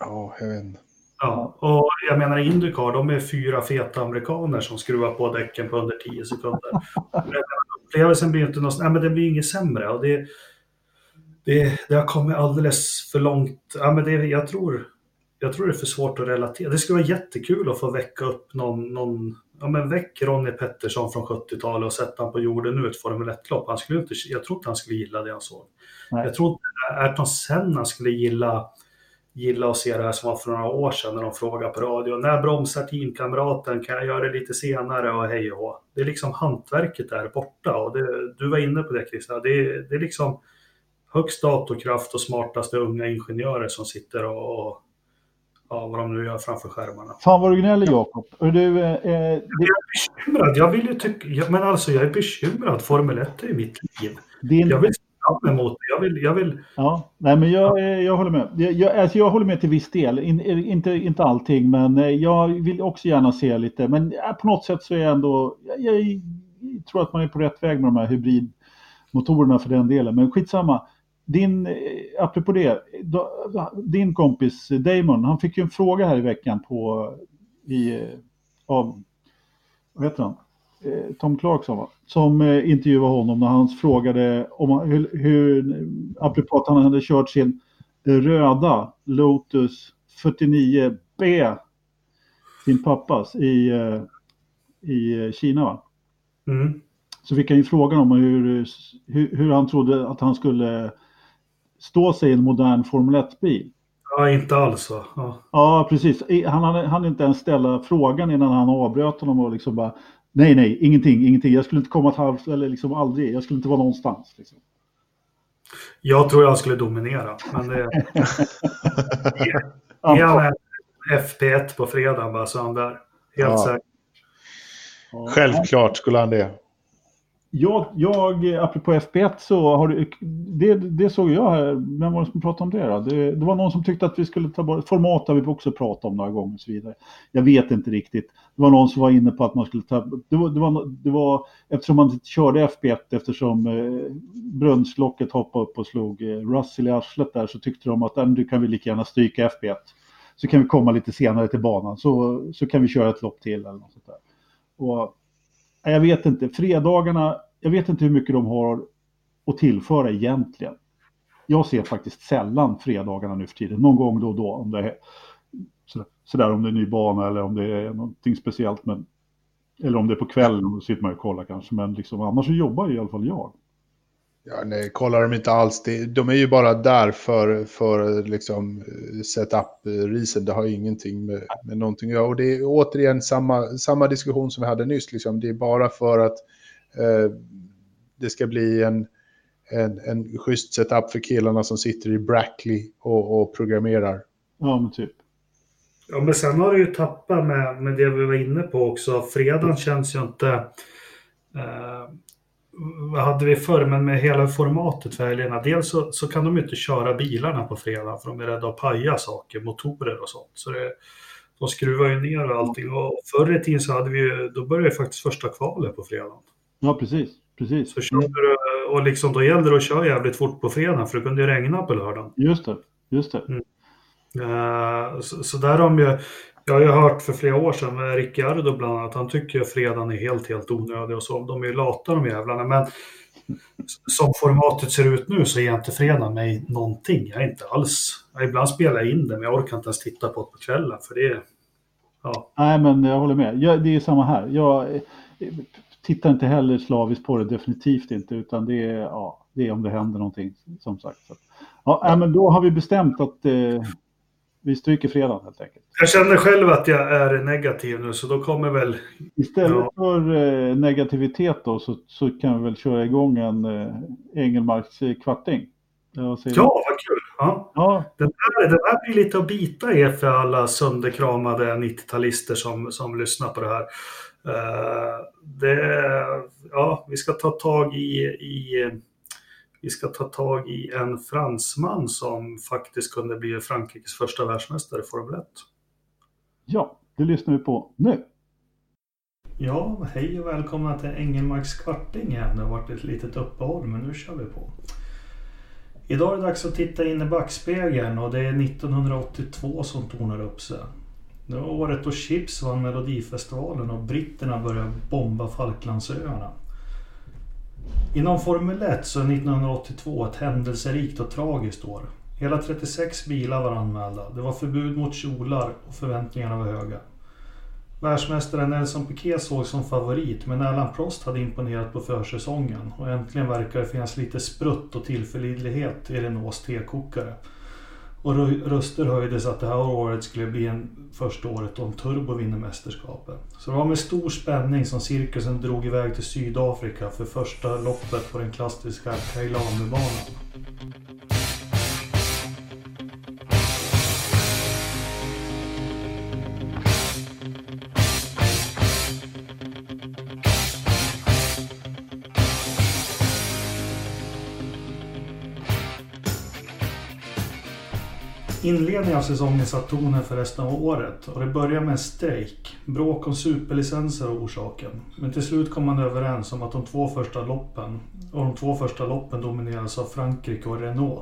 Ja, jag vet inte. Ja, och jag menar Indycar, de är fyra feta amerikaner som skruvar på däcken på under 10 sekunder. upplevelsen blir inte något, nej, men det blir inget sämre. Och det, det, det har kommit alldeles för långt. Ja, men det, jag, tror, jag tror det är för svårt att relatera. Det skulle vara jättekul att få väcka upp någon, någon ja men väck Ronnie Pettersson från 70-talet och sätta honom på jorden nu ett Formel 1-lopp. Han skulle inte, jag tror inte han skulle gilla det han såg. Nej. Jag tror inte Ayrton Senna skulle gilla gilla att se det här som var för några år sedan när de frågade på radio. När bromsar teamkamraten? Kan jag göra det lite senare? Och hej och. Det är liksom hantverket där borta. Och det, du var inne på det Christian. Det, det är liksom högst datorkraft och smartaste unga ingenjörer som sitter och, och ja, vad de nu gör framför skärmarna. Fan vad du gnäller Jakob. Du, eh, det... Jag är bekymrad. Jag vill ju tycka, men alltså jag är bekymrad. Formel 1 är mitt liv. Din... Jag vill fram emot Jag vill, jag vill... Ja, nej, men jag, eh, jag håller med. Jag, alltså jag håller med till viss del. In, eh, inte, inte allting, men eh, jag vill också gärna se lite. Men på något sätt så är jag ändå... Jag, jag tror att man är på rätt väg med de här hybridmotorerna för den delen. Men skitsamma. Din, apropå det, din kompis Damon, han fick ju en fråga här i veckan på, i, av, vad heter han? Eh, Tom Clarkson va? som eh, intervjuade honom när han frågade om hur, hur apropå att han hade kört sin röda Lotus 49B, sin pappas, i, eh, i Kina. Va? Mm. Så fick han ju frågan om hur, hur, hur, han trodde att han skulle stå sig i en modern Formel 1-bil. Ja, inte alls va? Ja. ja, precis. Han hade inte ens ställa frågan innan han avbröt honom och liksom bara Nej, nej, ingenting, ingenting. Jag skulle inte komma ett halvt, eller liksom aldrig. Jag skulle inte vara någonstans. Liksom. Jag tror jag skulle dominera, men det... Ge han FP1 på fredag bara så han där. Helt ja. säkert. Självklart skulle han det. Jag, jag, apropå FP1 så har du, det, det såg jag här, vem var det som pratade om det då? Det, det var någon som tyckte att vi skulle ta bort, format har vi också pratat om några gånger och så vidare. Jag vet inte riktigt. Det var någon som var inne på att man skulle ta, det var, det var, det var eftersom man körde FP1 eftersom eh, brunnslocket hoppade upp och slog eh, Russell i arslet där så tyckte de att nu kan vi lika gärna stryka FP1. Så kan vi komma lite senare till banan så, så kan vi köra ett lopp till eller något sånt där. Och, jag vet inte, fredagarna, jag vet inte hur mycket de har att tillföra egentligen. Jag ser faktiskt sällan fredagarna nu för tiden, någon gång då och då om det är sådär om det är ny bana eller om det är någonting speciellt. Men, eller om det är på kvällen, då sitter man och kollar kanske. Men liksom, annars så jobbar ju i alla fall jag. Ja, nej, kollar de inte alls. De är ju bara där för, för liksom setup-risen. Det har ju ingenting med, med någonting att göra. Och det är återigen samma, samma diskussion som vi hade nyss. Liksom. Det är bara för att eh, det ska bli en, en, en schysst setup för killarna som sitter i Brackley och, och programmerar. Ja, men typ. Ja, men sen har det ju tappat med, med det vi var inne på också. Fredagen känns ju inte... Eh, vad hade vi förr, men med hela formatet för helgerna. Dels så, så, kan de ju inte köra bilarna på fredag för de är rädda att paja saker, motorer och sånt. Så det, de skruvar ju ner allting. Och förr i tiden så hade vi ju, då började ju faktiskt första kvalet på fredagen. Ja, precis. Precis. Så kör du, och liksom, då gällde det att köra jävligt fort på fredag för det kunde ju regna på lördagen. Just det. Just det. Eh, så, så där har de ju, jag har ju hört för flera år sedan med Ricciardo bland annat, han tycker att fredagen är helt, helt onödig och så. De är ju lata de jävlarna. Men som formatet ser ut nu så ger inte fredagen mig någonting. Jag är inte alls, jag ibland spelar jag in det men jag orkar inte ens titta på det på kvällen för det är, ja. Nej, men jag håller med. Jag, det är samma här. Jag eh, tittar inte heller slaviskt på det, definitivt inte, utan det är, ja, det är om det händer någonting, som sagt. Så, ja, men då har vi bestämt att eh, vi stryker fredagen helt enkelt. Jag känner själv att jag är negativ nu så då kommer väl... Istället Ja. för eh, negativitet då så, så kan vi väl köra igång en eh, Engelmarks eh, kvarting. Ja, vad kul! Ja. ja, Den här, den här blir lite att bita i för alla sönderkramade 90-talister som, som lyssnar på det här. Eh, det, ja, vi ska ta tag i, i vi ska ta tag i en fransman som faktiskt kunde bli Frankrikes första världsmästare i Formel 1. ja, det lyssnar vi på nu. Ja, hej och välkomna till Engelmarks kvarting igen. Det har varit ett litet uppehåll men nu kör vi på. Idag är det dags att titta in i backspegeln och det är 1982 som tornar upp sig. Det var året då Chips vann Melodifestivalen och britterna började bomba Falklandsöarna. Inom Formel 1 så är 1982 ett händelserikt och tragiskt år. Hela 36 bilar var anmälda. Det var förbud mot kjolar och förväntningarna var höga. Världsmästaren Nelson Piquet såg som favorit men Alain Prost hade imponerat på försäsongen och äntligen verkar det finnas lite sprutt och tillförlitlighet i Renaults tekokare. Och röster höjdes att det här året skulle bli en första året då en turbo vinner mästerskapet. Så det var med stor spänning som cirkusen drog iväg till Sydafrika för första loppet på den klassiska Kailamubanan. Inledningen av säsongen satt tonen för resten av året och det började med en strejk. Bråk om superlicenser och orsaken. Men till slut kom man överens om att de två första loppen och de två första loppen dominerades av Frankrike och Renault.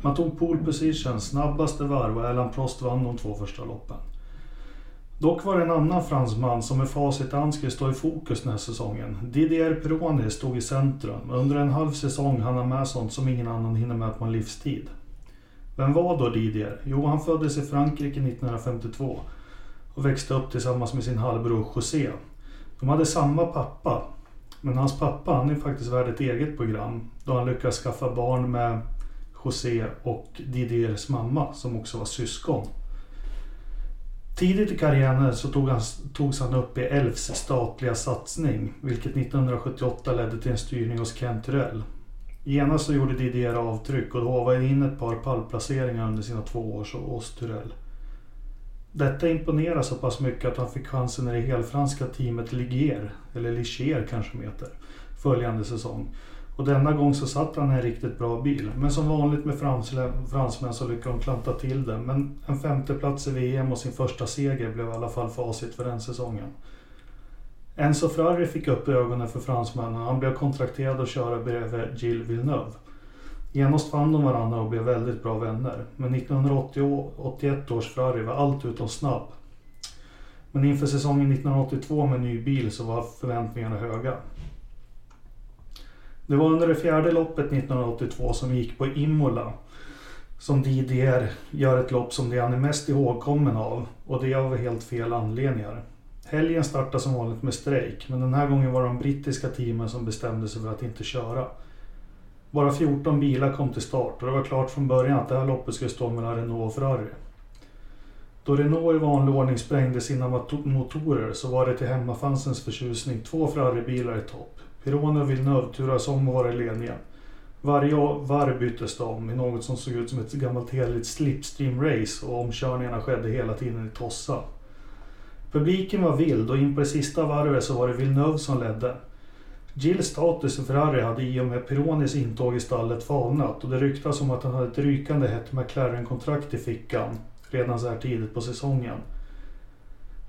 Man tog pole position, snabbaste varv och Alain Prost vann de två första loppen. Dock var det en annan fransman som med facit i hand skulle stå i fokus den här säsongen. Didier Pironi stod i centrum. Under en halv säsong hann han med sånt som ingen annan hinner med på en livstid. Vem var då Didier? Jo, han föddes i Frankrike 1952 och växte upp tillsammans med sin halvbror José. De hade samma pappa, men hans pappa han är faktiskt värd ett eget program då han lyckas skaffa barn med José och Didiers mamma som också var syskon. Tidigt i karriären så tog han, togs han upp i Elfs statliga satsning, vilket 1978 ledde till en styrning hos Kent Röll Genast så gjorde Didier avtryck och då håvade in ett par pallplaceringar under sina två år hos Turell. Detta imponerade så pass mycket att han fick chansen i det helfranska teamet Ligier, eller Ligier kanske de heter, följande säsong. Och denna gång så satt han i en riktigt bra bil. Men som vanligt med fransmän så lyckades de klanta till det. Men en femteplats i VM och sin första seger blev i alla fall facit för den säsongen. Enzo Ferrari fick upp ögonen för fransmännen och han blev kontrakterad att köra bredvid Gilles Villeneuve. Genast fann de varandra och blev väldigt bra vänner. Men 1981 års Ferrari var allt utom snabb. Men inför säsongen 1982 med ny bil så var förväntningarna höga. Det var under det fjärde loppet 1982 som gick på Imola som Didier gör ett lopp som det han är mest ihågkommen av och det av helt fel anledningar. Helgen startade som vanligt med strejk men den här gången var det de brittiska teamen som bestämde sig för att inte köra. Bara 14 bilar kom till start och det var klart från början att det här loppet skulle stå mellan Renault och Ferrari. Då Renault i vanlig ordning sprängde sina motorer så var det till hemmafansens förtjusning två Ferrari-bilar i topp. Pirone och Villeneuve turades om att vara i ledningen. Varje varv byttes de om i något som såg ut som ett gammalt heligt slipstream-race och omkörningarna skedde hela tiden i tossa. Publiken var vild och in på det sista varvet så var det Villeneuve som ledde. Gilles status i Ferrari hade i och med Pironis intåg i stallet falnat och det ryktas om att han hade ett rykande hett McLaren-kontrakt i fickan redan så här tidigt på säsongen.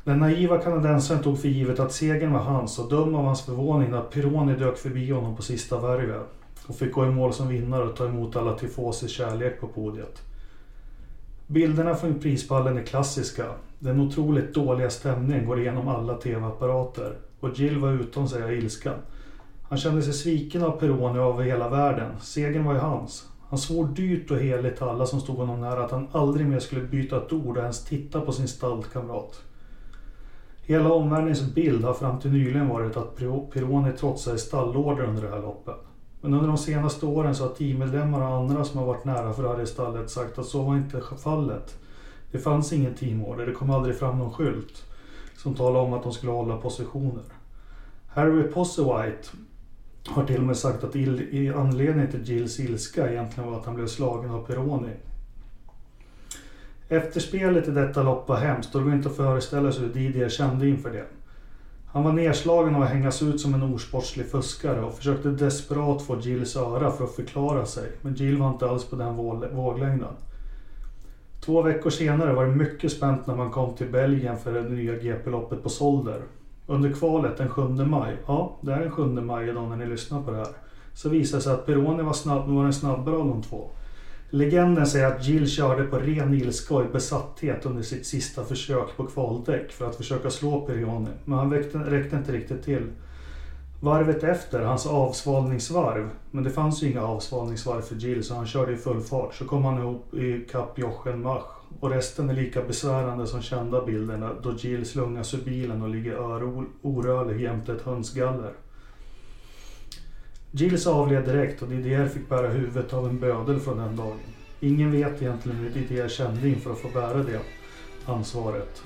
Den naiva kanadensaren tog för givet att segern var hans och döm av hans förvåning när Pironi dök förbi honom på sista värvet och fick gå i mål som vinnare och ta emot alla tifosis kärlek på podiet. Bilderna från prispallen är klassiska. Den otroligt dåliga stämningen går igenom alla tv-apparater och Jill var utom sig av ilska. Han kände sig sviken av Peroni och av hela världen. Segern var ju hans. Han svor dyrt och heligt till alla som stod honom nära att han aldrig mer skulle byta ett ord och ens titta på sin stallkamrat. Hela omvärldens bild har fram till nyligen varit att Pironi trotsade stallorder under det här loppet. Men under de senaste åren så har teammedlemmar och andra som har varit nära Ferrari-stallet sagt att så var inte fallet. Det fanns ingen teamorder, det kom aldrig fram någon skylt som talade om att de skulle hålla positioner. Harry Possewhite har till och med sagt att anledningen till Jills ilska egentligen var att han blev slagen av Peroni. Efterspelet i detta lopp var hemskt och det går inte att föreställa sig hur Didier kände inför det. Han var nedslagen av att hängas ut som en osportslig fuskare och försökte desperat få Jills öra för att förklara sig, men Jill var inte alls på den våglängden. Två veckor senare var det mycket spänt när man kom till Belgien för det nya GP-loppet på Solder. Under kvalet den 7 maj, ja det är den 7 maj idag när ni lyssnar på det här, så visade det sig att Peroni var, snabb, var den snabbare av de två. Legenden säger att Jill körde på ren ilska och besatthet under sitt sista försök på kvaldäck för att försöka slå Peroni, men han räckte, räckte inte riktigt till. Varvet efter, hans avsvalningsvarv, men det fanns ju inga avsvalningsvarv för Jill så han körde i full fart, så kom han ihop i kapp Jochen Mach och resten är lika besvärande som kända bilderna då Jill slungas ur bilen och ligger orörlig jämte ett hönsgaller. Gilles avled direkt och Didier fick bära huvudet av en bödel från den dagen. Ingen vet egentligen hur Didier kände inför att få bära det ansvaret.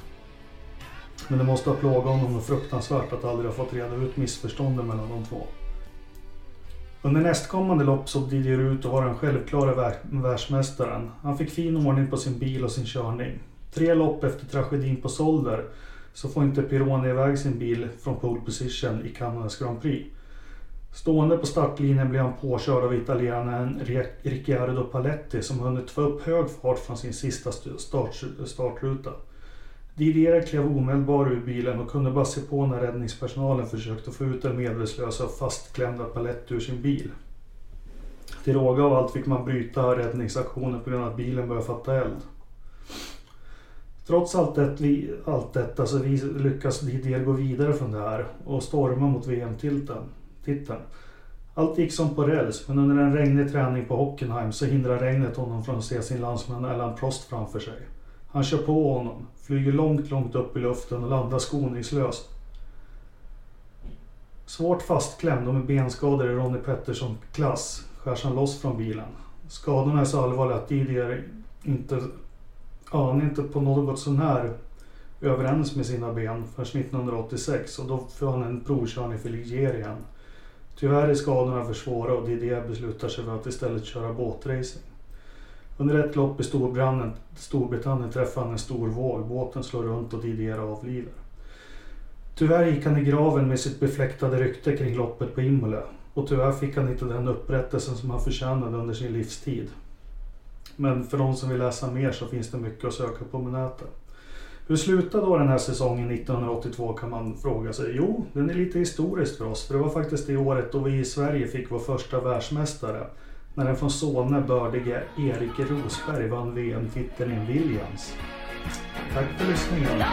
Men det måste ha plågat honom något fruktansvärt att aldrig ha fått reda ut missförstånden mellan de två. Under nästkommande lopp såg Didier ut att vara den självklara världsmästaren. Han fick fin ordning på sin bil och sin körning. Tre lopp efter tragedin på Solder så får inte Pirone iväg sin bil från pole position i Kanadas Grand Prix. Stående på startlinjen blir han påkörd av italienaren Ricciardo Paletti som hunnit få upp hög fart från sin sista start, startruta. Didier klev omedelbart ur bilen och kunde bara se på när räddningspersonalen försökte få ut den medvetslösa och fastklämda palett ur sin bil. Till råga av allt fick man bryta räddningsaktionen på grund av att bilen började fatta eld. Trots allt, det, allt detta så lyckas Didier gå vidare från det här och storma mot VM-titeln titeln. Allt gick som på räls, men under en regnig träning på Hockenheim så hindrar regnet honom från att se sin landsman Alan Prost framför sig. Han kör på honom, flyger långt, långt upp i luften och landar skoningslöst. Svårt fastklämd och med benskador i Ronnie Pettersson-klass skärs han loss från bilen. Skadorna är så allvarliga att Didier inte, ja, han är inte på något sån här överens med sina ben förrän 1986 och då får han en provkörning för Ligier igen. Tyvärr är skadorna för svåra och Didier beslutar sig för att istället köra båtracing. Under ett lopp i Storbritannien, Storbritannien träffar han en stor våg. Båten slår runt och Didier avlider. Tyvärr gick han i graven med sitt befläktade rykte kring loppet på Imola. Och tyvärr fick han inte den upprättelsen som han förtjänade under sin livstid. Men för de som vill läsa mer så finns det mycket att söka på nätet. Hur slutade då den här säsongen 1982 kan man fråga sig. Jo, den är lite historiskt för oss. För det var faktiskt det året då vi i Sverige fick vår första världsmästare. När den från Solna bördige Erik Rosberg vann VM-titeln i Williams. Tack för lyssningen.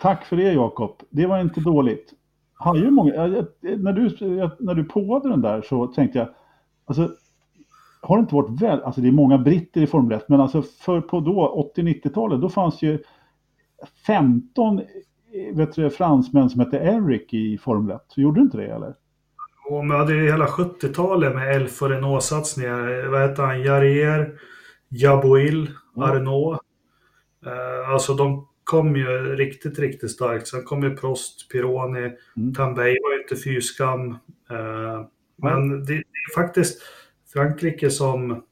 Tack för det Jakob. Det var inte dåligt. Har många, när, du, när du påade den där så tänkte jag, alltså, har det inte varit väl, alltså det är många britter i Formel 1, men alltså för på då 80-90-talet, då fanns ju 15 vet du, fransmän som hette Eric i Formel 1. Gjorde du inte det eller? Och man hade ju hela 70-talet med Elf och Renault-satsningar. Vad hette han? Jarier, Jaboil, ja. Arnault. Uh, alltså de kom ju riktigt, riktigt starkt. Sen kom ju Prost, Pironi, mm. Tambay var ju inte fyskam. Eh, men det, det, är faktiskt Frankrike som,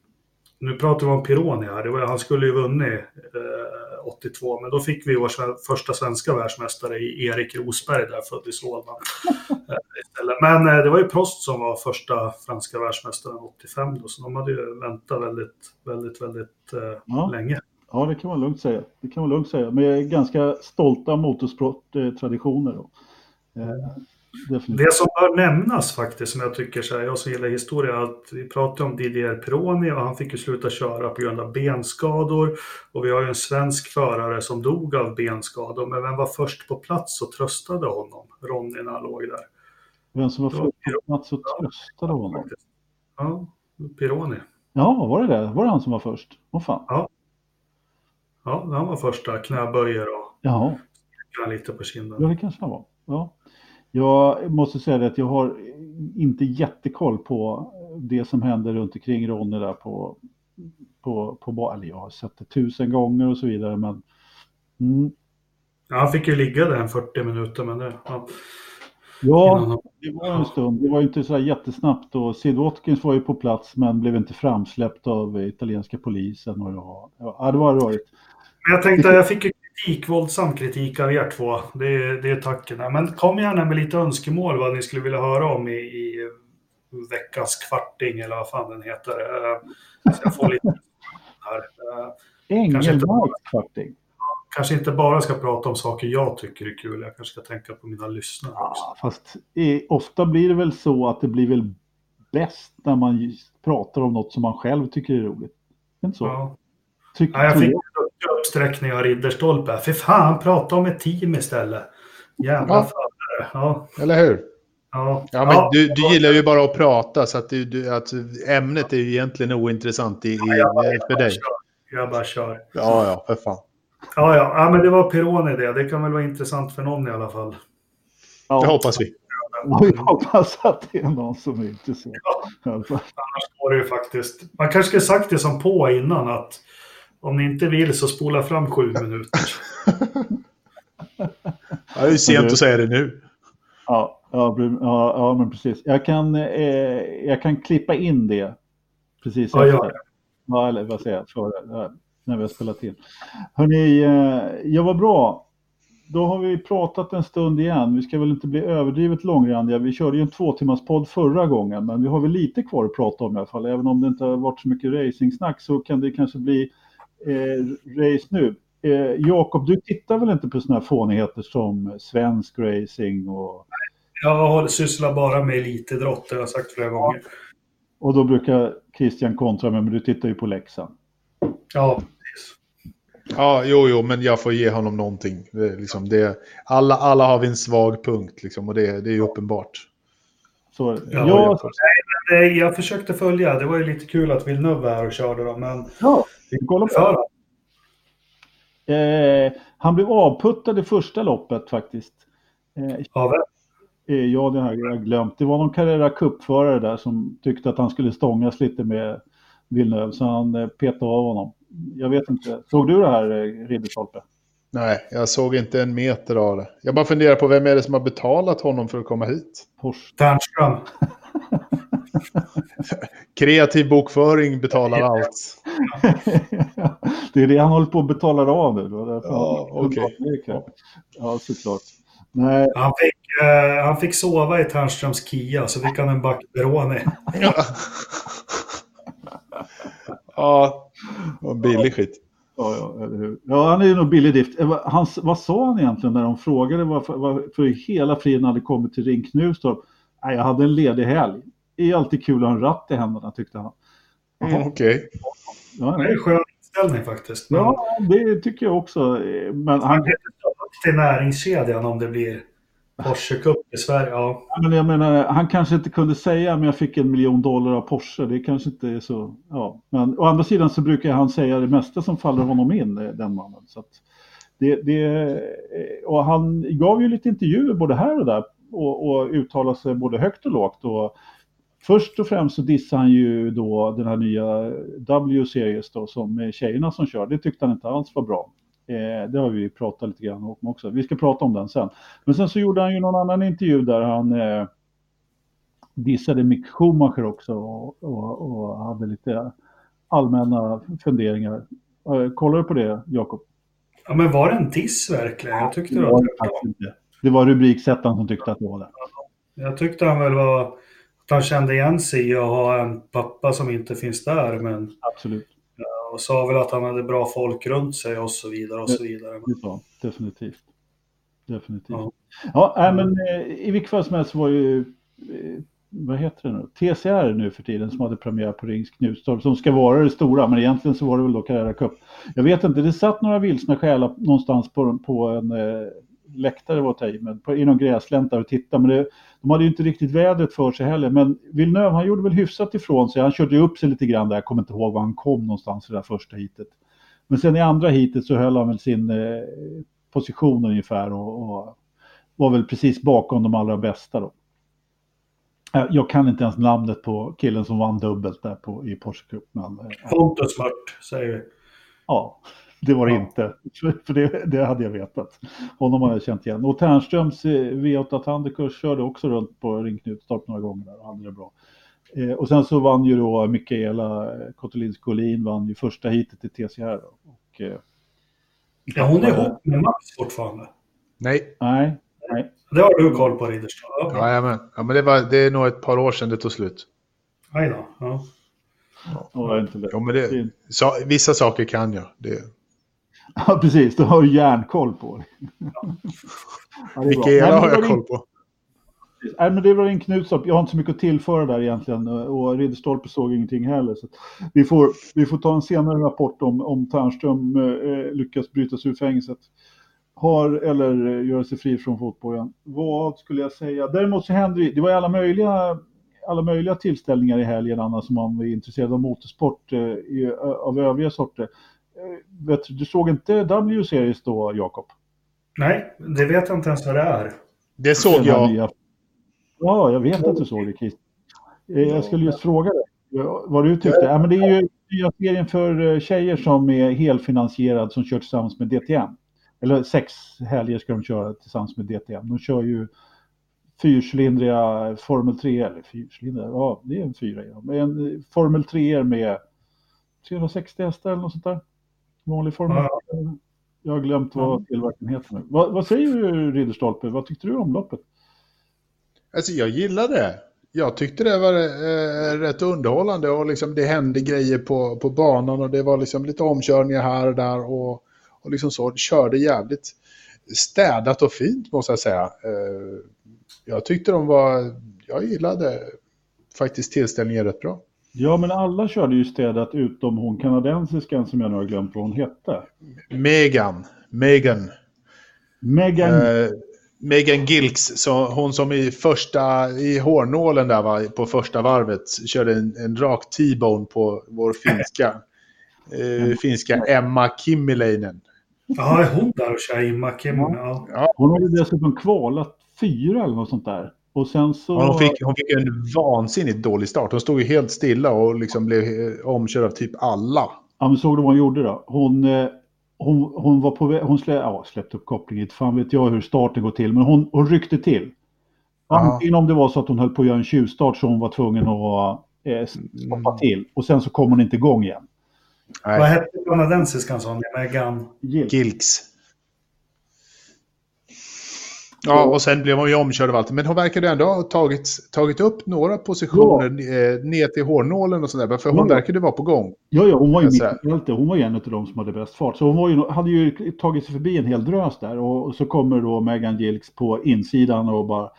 nu pratar vi om Pironi här, det var, han skulle ju vunnit eh, 82. Men då fick vi vår första svenska världsmästare i Erik Rosberg där, född i Solna. Men det var ju Prost som var första franska världsmästaren 85 då, så de hade ju väntat väldigt, väldigt, väldigt ja. länge. Ja, det kan man lugnt säga. Det kan man lugnt säga. Med ganska stolta motorsporttraditioner. Eh, det som bör nämnas faktiskt, som jag tycker, så här, jag som gillar historia, att vi pratade om Didier Pironi och han fick ju sluta köra på grund av benskador. Och vi har ju en svensk förare som dog av benskador, men vem var först på plats och tröstade honom? Ronny när han låg där. Vem som var först på plats och tröstade honom? Ja, Pironi. Ja, var det det? Var det han som var först? Åh fan. Ja. Ja, han var första, knäböjer och Jaha. lite på kinden. Ja, det kanske han var. Ja. Jag måste säga att jag har inte jättekoll på det som händer runt omkring Ronny där på, på, på eller jag har sett det tusen gånger och så vidare men mm. ja, Han fick ju ligga där en 40 minuter men det, ja. Ja, det var en stund. Det var inte så jättesnabbt och Sid Watkins var ju på plats men blev inte framsläppt av italienska polisen. Och ja, ja, det var rörigt. Jag tänkte, jag fick ju kritik, våldsam kritik av er två. Det, det är tacken. Men kom gärna med lite önskemål vad ni skulle vilja höra om i, i veckans kvarting eller vad fan den heter. Eh, så jag får lite här. Eh, Engelmarks kvarting. Kanske inte bara ska prata om saker jag tycker är kul, jag kanske ska tänka på mina lyssnare också. Ja, fast ofta blir det väl så att det blir väl bäst när man pratar om något som man själv tycker är roligt. Inte så? Ja. Tycker, ja, jag fick uppsträckning av Ridderstolpe. För fan, prata om ett team istället. Jävla ja. ja. Eller hur? Ja. ja, men ja. Du, du gillar ju bara att prata så att, du, du, att ämnet är ju egentligen ointressant i, i, ja, för dig. Kör. Jag bara kör. Ja, ja, för fan. Ja, ja, ja, men det var Peroni det. Det kan väl vara intressant för någon i alla fall. Ja. Det hoppas vi. Vi hoppas att det är någon som är intresserad. Ja. Annars går det ju faktiskt. Man kanske skulle sagt det som på innan att om ni inte vill så spola fram sju minuter. ja, det är sent att säga det nu. Ja, ja, ja, ja men precis. Jag kan, eh, jag kan klippa in det precis ja, efter. Ja, eller vad säger jag? För, när vi har spelat in. Hörni, eh, jag var bra. Då har vi pratat en stund igen. Vi ska väl inte bli överdrivet långrandiga. Vi körde ju en två timmars podd förra gången, men vi har väl lite kvar att prata om i alla fall. Även om det inte har varit så mycket racingsnack så kan det kanske bli race nu. Eh, Jakob, du tittar väl inte på sådana här fånigheter som svensk racing och... Jag sysslar bara med elitidrott, det har jag sagt flera gånger. Och då brukar Christian kontra med, men du tittar ju på Leksand. Ja, precis. Ja, jo, jo, men jag får ge honom någonting. Det, liksom, det, alla, alla har vi en svag punkt, liksom, och det, det är ju uppenbart. Så, ja, jag, nej, jag försökte följa. Det var ju lite kul att Villeneuve var här och körde, då, men ja. Vi kollar på eh, han blev avputtad i första loppet faktiskt. Eh, ja, eh, ja, det har jag glömt. Det var någon Carrera Cup-förare där som tyckte att han skulle stångas lite med Villeneuve, så han eh, petade av honom. Jag vet inte. Såg du det här, eh, Ridderstolpe? Nej, jag såg inte en meter av det. Jag bara funderar på vem är det som har betalat honom för att komma hit? Ternström. Kreativ bokföring betalar allt. det är det han håller på att betala av nu. Ja. Okay. Ja, såklart. Nej. Han, fick, eh, han fick sova i Ternströms Kia, så fick han en back Beroni. ja, billig skit. Ja, ja, ja, han är ju nog billig drift. Eh, han, vad sa han egentligen när de frågade varför, varför hela friden hade kommit till Ring Knutstorp? Nej, jag hade en ledig helg är alltid kul att ha en ratt i händerna tyckte han. Mm, Okej. Okay. Ja, det är en skön inställning faktiskt. Men... Ja, det tycker jag också. Men han... Till näringskedjan om det blir Porsche Cup i Sverige. Ja. Men jag menar, han kanske inte kunde säga men jag fick en miljon dollar av Porsche. Det kanske inte är så. Ja. Men å andra sidan så brukar han säga det mesta som faller honom in, den mannen. Så det, det, och han gav ju lite intervjuer både här och där och, och uttalade sig både högt och lågt. Och Först och främst så dissade han ju då den här nya W-series då som är tjejerna som kör. Det tyckte han inte alls var bra. Eh, det har vi pratat lite grann om också. Vi ska prata om den sen. Men sen så gjorde han ju någon annan intervju där han eh, dissade Mick Schumacher också och, och, och hade lite allmänna funderingar. Eh, kollar du på det, Jakob? Ja, men var det en diss verkligen? Jag tyckte det Det var var, det inte. det var rubriksättaren som tyckte att det var det. Jag tyckte han väl var... Han kände igen sig i att ha en pappa som inte finns där, men... Absolut. Och sa väl att han hade bra folk runt sig och så vidare och så vidare. Han. Definitivt. Definitivt. Ja. Ja, nej, men eh, i vilket fall som helst var ju, eh, vad heter det nu, TCR nu för tiden som hade premiär på Rings Knutstorp som ska vara det stora, men egentligen så var det väl då Carrera Cup. Jag vet inte, det satt några vilsna själar någonstans på, på en eh, läktare var det i, men på, i någon gräslänta och tittade, men det, de hade ju inte riktigt vädret för sig heller, men Villeneuve han gjorde väl hyfsat ifrån sig, han körde ju upp sig lite grann där, jag kommer inte ihåg var han kom någonstans i det där första hitet. Men sen i andra hitet så höll han väl sin eh, position ungefär och, och var väl precis bakom de allra bästa då. Eh, Jag kan inte ens namnet på killen som vann dubbelt där på, i Porsche Cup. Eh, Pontus Mört, säger vi. ja, det var det Ja. inte. För det, det hade jag vetat. Honom hade jag känt igen. Och Ternströms eh, V8 Atlanticus körde också runt på Ring Knutstorp några gånger där och hade det bra. Eh, och sen så vann ju då Mikaela eh, Kotulins Collin vann ju första hitet i TCR. Då. Och, eh, Ja, hon är ihop med Max fortfarande. Nej, Nej, nej. Det har du koll på, Ridderstad? Ja, bra. Jajamän. ja, men det, var, det är nog ett par år sedan det tog slut. Aj då. Ja. Var inte det. Ja, men det, så, vissa saker kan jag. Det, Ja, precis. Du har ju järnkoll på det. Ja, det. Nej, Mikaela men har det jag koll på. Nej, men det var en Knutstorp. Jag har inte så mycket att tillföra där egentligen. Och Ridderstolpe såg ingenting heller. Så vi, får, vi får ta en senare rapport om, om Ternström eh, lyckas bryta sig ur fängelset. Har, eller eh, göra sig fri från fotbollen. Vad skulle jag säga? Däremot så hände det, det var alla möjliga, alla möjliga tillställningar i helgen Anna, som man var intresserad av motorsport eh, i, av övriga sorter. Eh, vet, du såg inte W-series då, Jakob? Nej, det vet jag inte ens vad det är. Det såg jag. nya- Ja, jag vet att du såg det, Christer. Eh, Jag skulle just fråga dig ja, vad du tyckte. Ja, men det är ju nya serien för eh, tjejer som är helfinansierad som kör tillsammans med DTM. Eller sex helger ska de köra tillsammans med DTM. De kör ju fyrcylindriga Formel 3, eller fyrcylindriga, ja det är en fyra i dem. En Formel 3 med 360 hästar eller något sånt där. Vanlig Formel Ja. 3. Jag har glömt vad tillverkaren heter nu. Vad, vad säger du Ridderstolpe? Vad tyckte du om loppet? Alltså jag gillade det. Jag tyckte det var eh, rätt underhållande och liksom det hände grejer på, på banan och det var liksom lite omkörningar här och där och, och liksom så. Körde jävligt städat och fint måste jag säga. Eh, jag tyckte de var, jag gillade faktiskt tillställningen rätt bra. Ja, men alla körde ju städat utom hon kanadensiskan som jag nu har glömt vad hon hette. Megan, Megan, Megan. eh, Megan Gilks, så hon som i första, i hårnålen där va, på första varvet körde en, en rak T-bone på vår finska, eh, finska Emma Kimmiläinen. Ja, är hon där och kör i Makim? Ja. Hon hade dessutom kvalat fyra eller något sånt där. Och sen så... Hon fick, hon fick en vansinnigt dålig start. Hon stod ju helt stilla och liksom blev eh, omkörd av typ alla. Ja, men såg du vad hon gjorde då? Hon, eh, hon, hon var på väg... Hon slä, ja, släppte upp kopplingen. Inte fan vet jag hur starten går till. Men hon, hon ryckte till. Ja. Antingen om det var så att hon höll på att göra en tjuvstart så hon var tvungen att eh, stoppa till. Och sen så kom hon inte igång igen. Vad Nej, hette kanadensiskan sa ni? Megan? Gill. Gilks. Ja, och sen blev hon ju omkörd av allt. Men hon verkade ändå ha tagit, tagit upp några positioner eh, ner till hårnålen och sådär. För hon Ja. verkade vara på gång. Ja, ja, hon var ju Jag mitt säger. i fältet. Hon var ju en av de som hade bäst fart. Så hon var ju, hade ju tagit sig förbi en hel drös där. Och, och så kommer då Megan Gilks på insidan och bara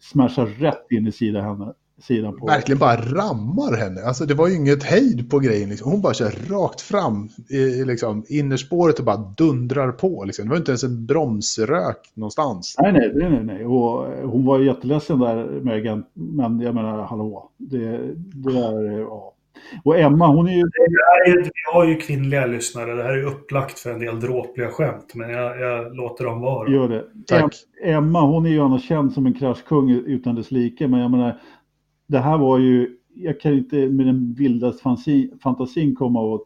smashar rätt in i sidan, henne, sidan på... Verkligen bara rammar henne. Alltså det var ju inget hejd på grejen. Liksom. Hon bara kör rakt fram i, liksom, innerspåret och bara dundrar på. Liksom. Det var inte ens en bromsrök någonstans. Nej, nej, nej, nej. Och eh, hon var jätteledsen där, Megan. Men jag menar, hallå. Det, det där, eh, ja. Och Emma, hon är ju... Det här är, vi har ju kvinnliga lyssnare. Det här är ju upplagt för en del dråpliga skämt. Men jag, jag låter dem vara. Gör det. Tack. Em- Emma, hon är ju annars känd som en kraschkung utan dess like. Men jag menar, det här var ju... Jag kan inte med den vildaste fantasin komma och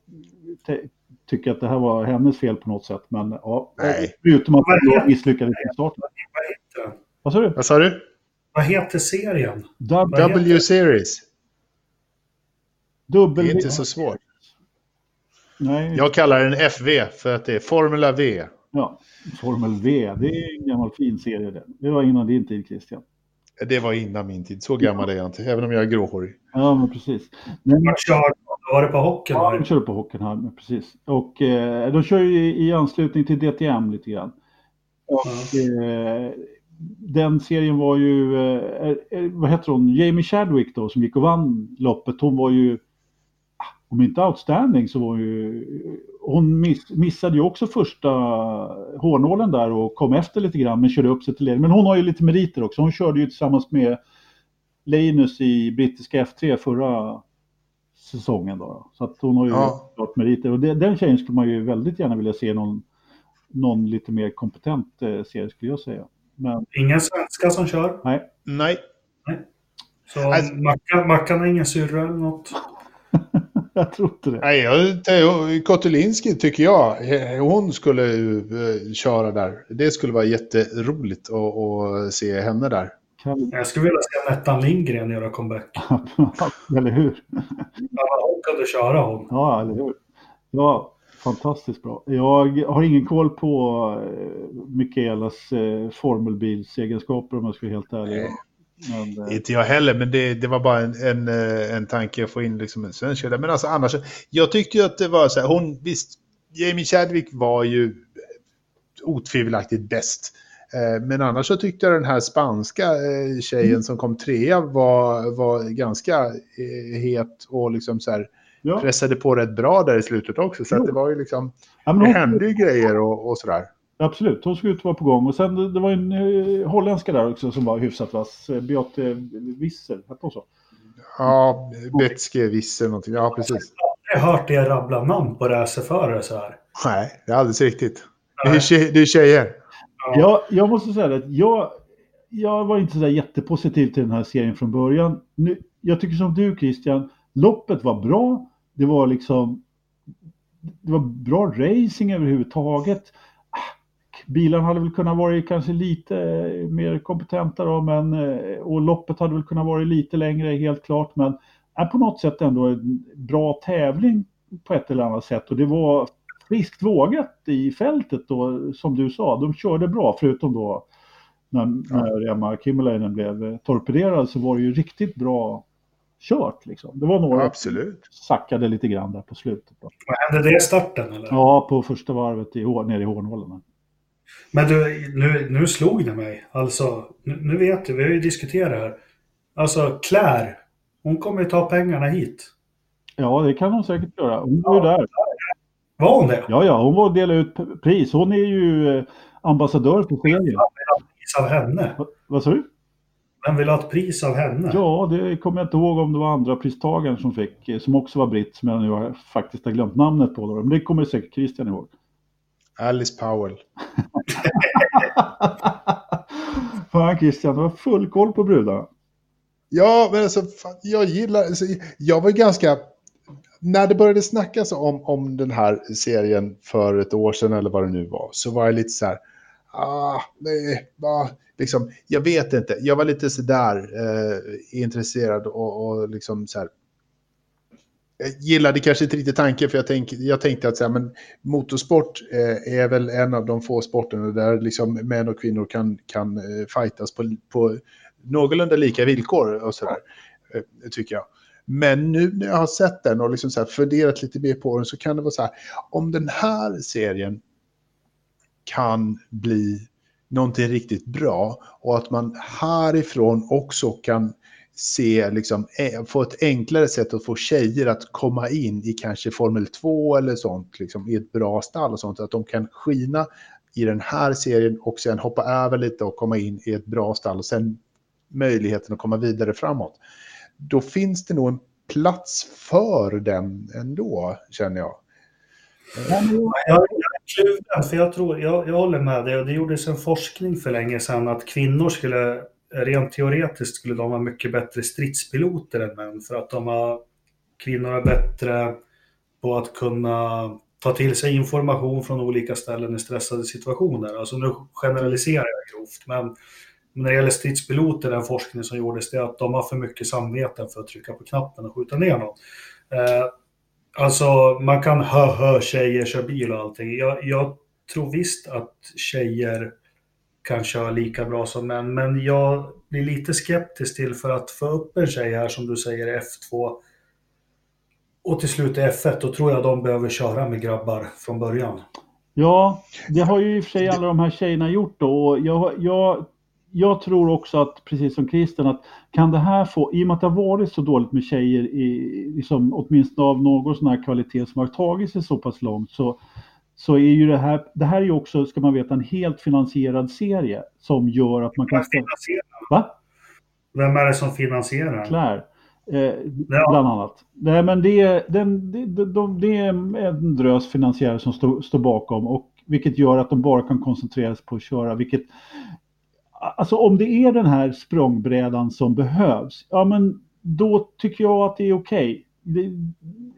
tycka att det här var hennes fel på något sätt. Men ja, Nej. förutom att hon misslyckades i starten. Vad sa du? Vad sa du? Vad heter serien? W-series. Det är inte så svårt. Nej. Jag kallar den FV för att det är Formula V. Ja, Formel V, det är en gammal fin serie det. Det var innan din tid Christian. Det var innan min tid. Så gammal är jag inte, även om jag är gråhårig. Ja, men precis. Men, Var det på hockeyn? ja, då? de körde på Hockenheim, precis. Och eh, de kör ju i, i anslutning till DTM lite grann. Och eh, den serien var ju, eh, vad heter hon, Jamie Chadwick då som gick och vann loppet. Hon var ju, ah, om inte outstanding så var ju, hon miss, missade ju också första hårnålen där och kom efter lite grann men körde upp sig till ledning. Men hon har ju lite meriter också. Hon körde ju tillsammans med Linus i brittiska F3 förra säsongen då. Så att hon har ju Ja. klart meriter. Och det, den tjejen skulle man ju väldigt gärna vilja se någon, någon lite mer kompetent eh, serie skulle jag säga. Men Ingen svenska som kör. nej, Nej, Så Alltså- Mackan, Mackan har ingen syrra eller något. jag tror inte det. Nej, jag- Kotulinski tycker jag, hon skulle ju, eh, köra där. Det skulle vara jätteroligt att, att se henne där. Jag skulle vilja se Nettan Lindgren göra comeback. eller hur? Ja, hon kunde köra hon. Ja, eller hur? Ja, fantastiskt bra. Jag har ingen koll på eh, Mikaelas eh, formelbilsegenskaper om jag ska vara helt ärlig. Nej. Men, eh, Inte jag heller, men det, det var bara en, en, eh, en tanke att få in liksom en svensk. Men alltså annars, jag tyckte ju att det var så här, hon, visst, Jamie Chadwick var ju otvivelaktigt bäst. Eh, Men annars så tyckte jag den här spanska tjejen som kom trea var, var ganska het och liksom så här ja. pressade på rätt bra där i slutet också. Så det var ju liksom, Ja, det hände ju grejer och, och sådär. Absolut, hon såg ut att vara på gång. Och sen det- det var en eh, holländska där också som var hyfsat vass. Eh, Beate Visser, hette hon så? Ja, Betske Wisse någonting. Ja, precis. Jag har hört er rabbla namn på racerförare så här. Nej, det är alldeles riktigt. Det är, tje, det är tjejer. Jag, jag måste säga att jag, jag var inte så där jättepositiv till den här serien från början. Nu, jag tycker som du Christian, loppet var bra. Det var liksom det var bra racing överhuvudtaget. Bilarna hade väl kunnat vara kanske lite eh, mer kompetenta då, men eh, och loppet hade väl kunnat vara lite längre helt klart, men är på något sätt ändå en bra tävling på ett eller annat sätt och det var friskt vågat i fältet då, som du sa. De körde bra, förutom då när, när Emma Kimmelainen blev eh, torpederad så var det ju riktigt bra kört. Liksom. Det var några Absolut. sackade lite grann där på slutet. Då. Vad hände det i starten eller? Ja, på första varvet i, nere i Hårnålen. Men du, nu, nu slog det mig. Alltså, nu, nu vet du, vi har ju diskuterat här. Alltså, Claire, hon kommer ju ta pengarna hit. Ja, det kan hon säkert göra. Hon var ju där. Var hon det? Ja, ja, hon var och delade ut pris. Hon är ju eh, ambassadör för serien. Pris av henne. Va- Vad sa du? Vem vill ha ett pris av henne? Ja, det kommer jag inte ihåg om det var andra pristagaren som fick, eh, som också var britt, som jag nu har, faktiskt har glömt namnet på. Då. Men det kommer säkert Christian ihåg. Alice Powell. Fan Christian, du har full koll på brudarna. Ja, men alltså, fan, jag gillar... Alltså, jag var ganska... När det började snackas om, om den här serien för ett år sedan eller vad det nu var, så var jag lite så här... Ah, nej, ah, liksom, jag vet inte. Jag var lite sådär eh, intresserad och, och liksom så här... Jag gillade kanske inte riktigt tanken, för jag, tänk, jag tänkte att så här, men, motorsport eh, är väl en av de få sporterna där liksom, män och kvinnor kan, kan eh, fightas på, på någorlunda lika villkor och sådär, eh, tycker jag. Men nu när jag har sett den och liksom så här funderat lite mer på den så kan det vara så här, om den här serien kan bli någonting riktigt bra och att man härifrån också kan se, liksom, eh, få ett enklare sätt att få tjejer att komma in i kanske Formel 2 eller sånt, liksom, i ett bra stall och sånt, att de kan skina i den här serien och sen hoppa över lite och komma in i ett bra stall och sen möjligheten att komma vidare framåt. Då finns det nog en plats för den ändå, känner jag. Jag, jag är kluven, för jag, tror, jag, jag håller med dig. Och Det gjordes en forskning för länge sedan att kvinnor skulle, rent teoretiskt, skulle de vara mycket bättre stridspiloter än män. För att de har, kvinnor är bättre på att kunna ta till sig information från olika ställen i stressade situationer. Alltså nu generaliserar jag grovt, men när det gäller stridspiloter, den forskning som gjordes, det är att de har för mycket samveten för att trycka på knappen och skjuta ner någon. Eh, Alltså, man kan hö hö tjejer kör bil och allting. Jag, jag tror visst att tjejer kan köra lika bra som män, men jag blir lite skeptisk till för att få upp en tjej här som du säger F2 och till slut F1, då tror jag de behöver köra med grabbar från början. Ja, det har ju i och för sig alla de här tjejerna gjort då. Och jag, jag, jag tror också att, precis som Christian, att kan det här få, i och med att det har varit så dåligt med tjejer, i, liksom, åtminstone av någon sån här kvalitet som har tagit sig så pass långt, så, så är ju det här, det här är ju också, ska man veta, en helt finansierad serie som gör att man kan... Va? Vem är det som finansierar? Claire. Eh, bland annat. Nej, men det, den, det, de, det är en drös finansiärer som står, står bakom och vilket gör att de bara kan koncentrera sig på att köra. Vilket, alltså om det är den här språngbrädan som behövs, ja men då tycker jag att det är okej. Okay.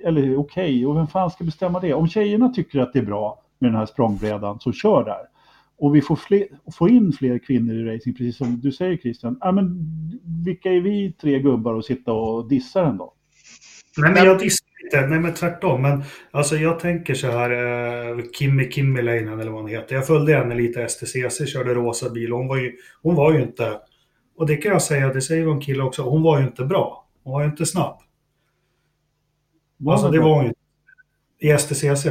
Eller okej, okay, och vem fan ska bestämma det? Om tjejerna tycker att det är bra med den här språngbrädan, så kör där och vi får, fler, får in fler kvinnor i racing, precis som du säger Christian, ja, men vilka är vi tre gubbar att sitta och dissa den då? Nej, men jag dissar inte. Nej, men tvärtom. Men alltså, jag tänker så här, eh, Kimmy Kimmiläinen eller vad hon heter. Jag följde henne lite STCC, körde rosa bil. Hon var ju, hon var ju inte, och det kan jag säga, det säger en kille också, hon var ju inte bra. Hon var ju inte snabb. Alltså, det var hon ju i STCC.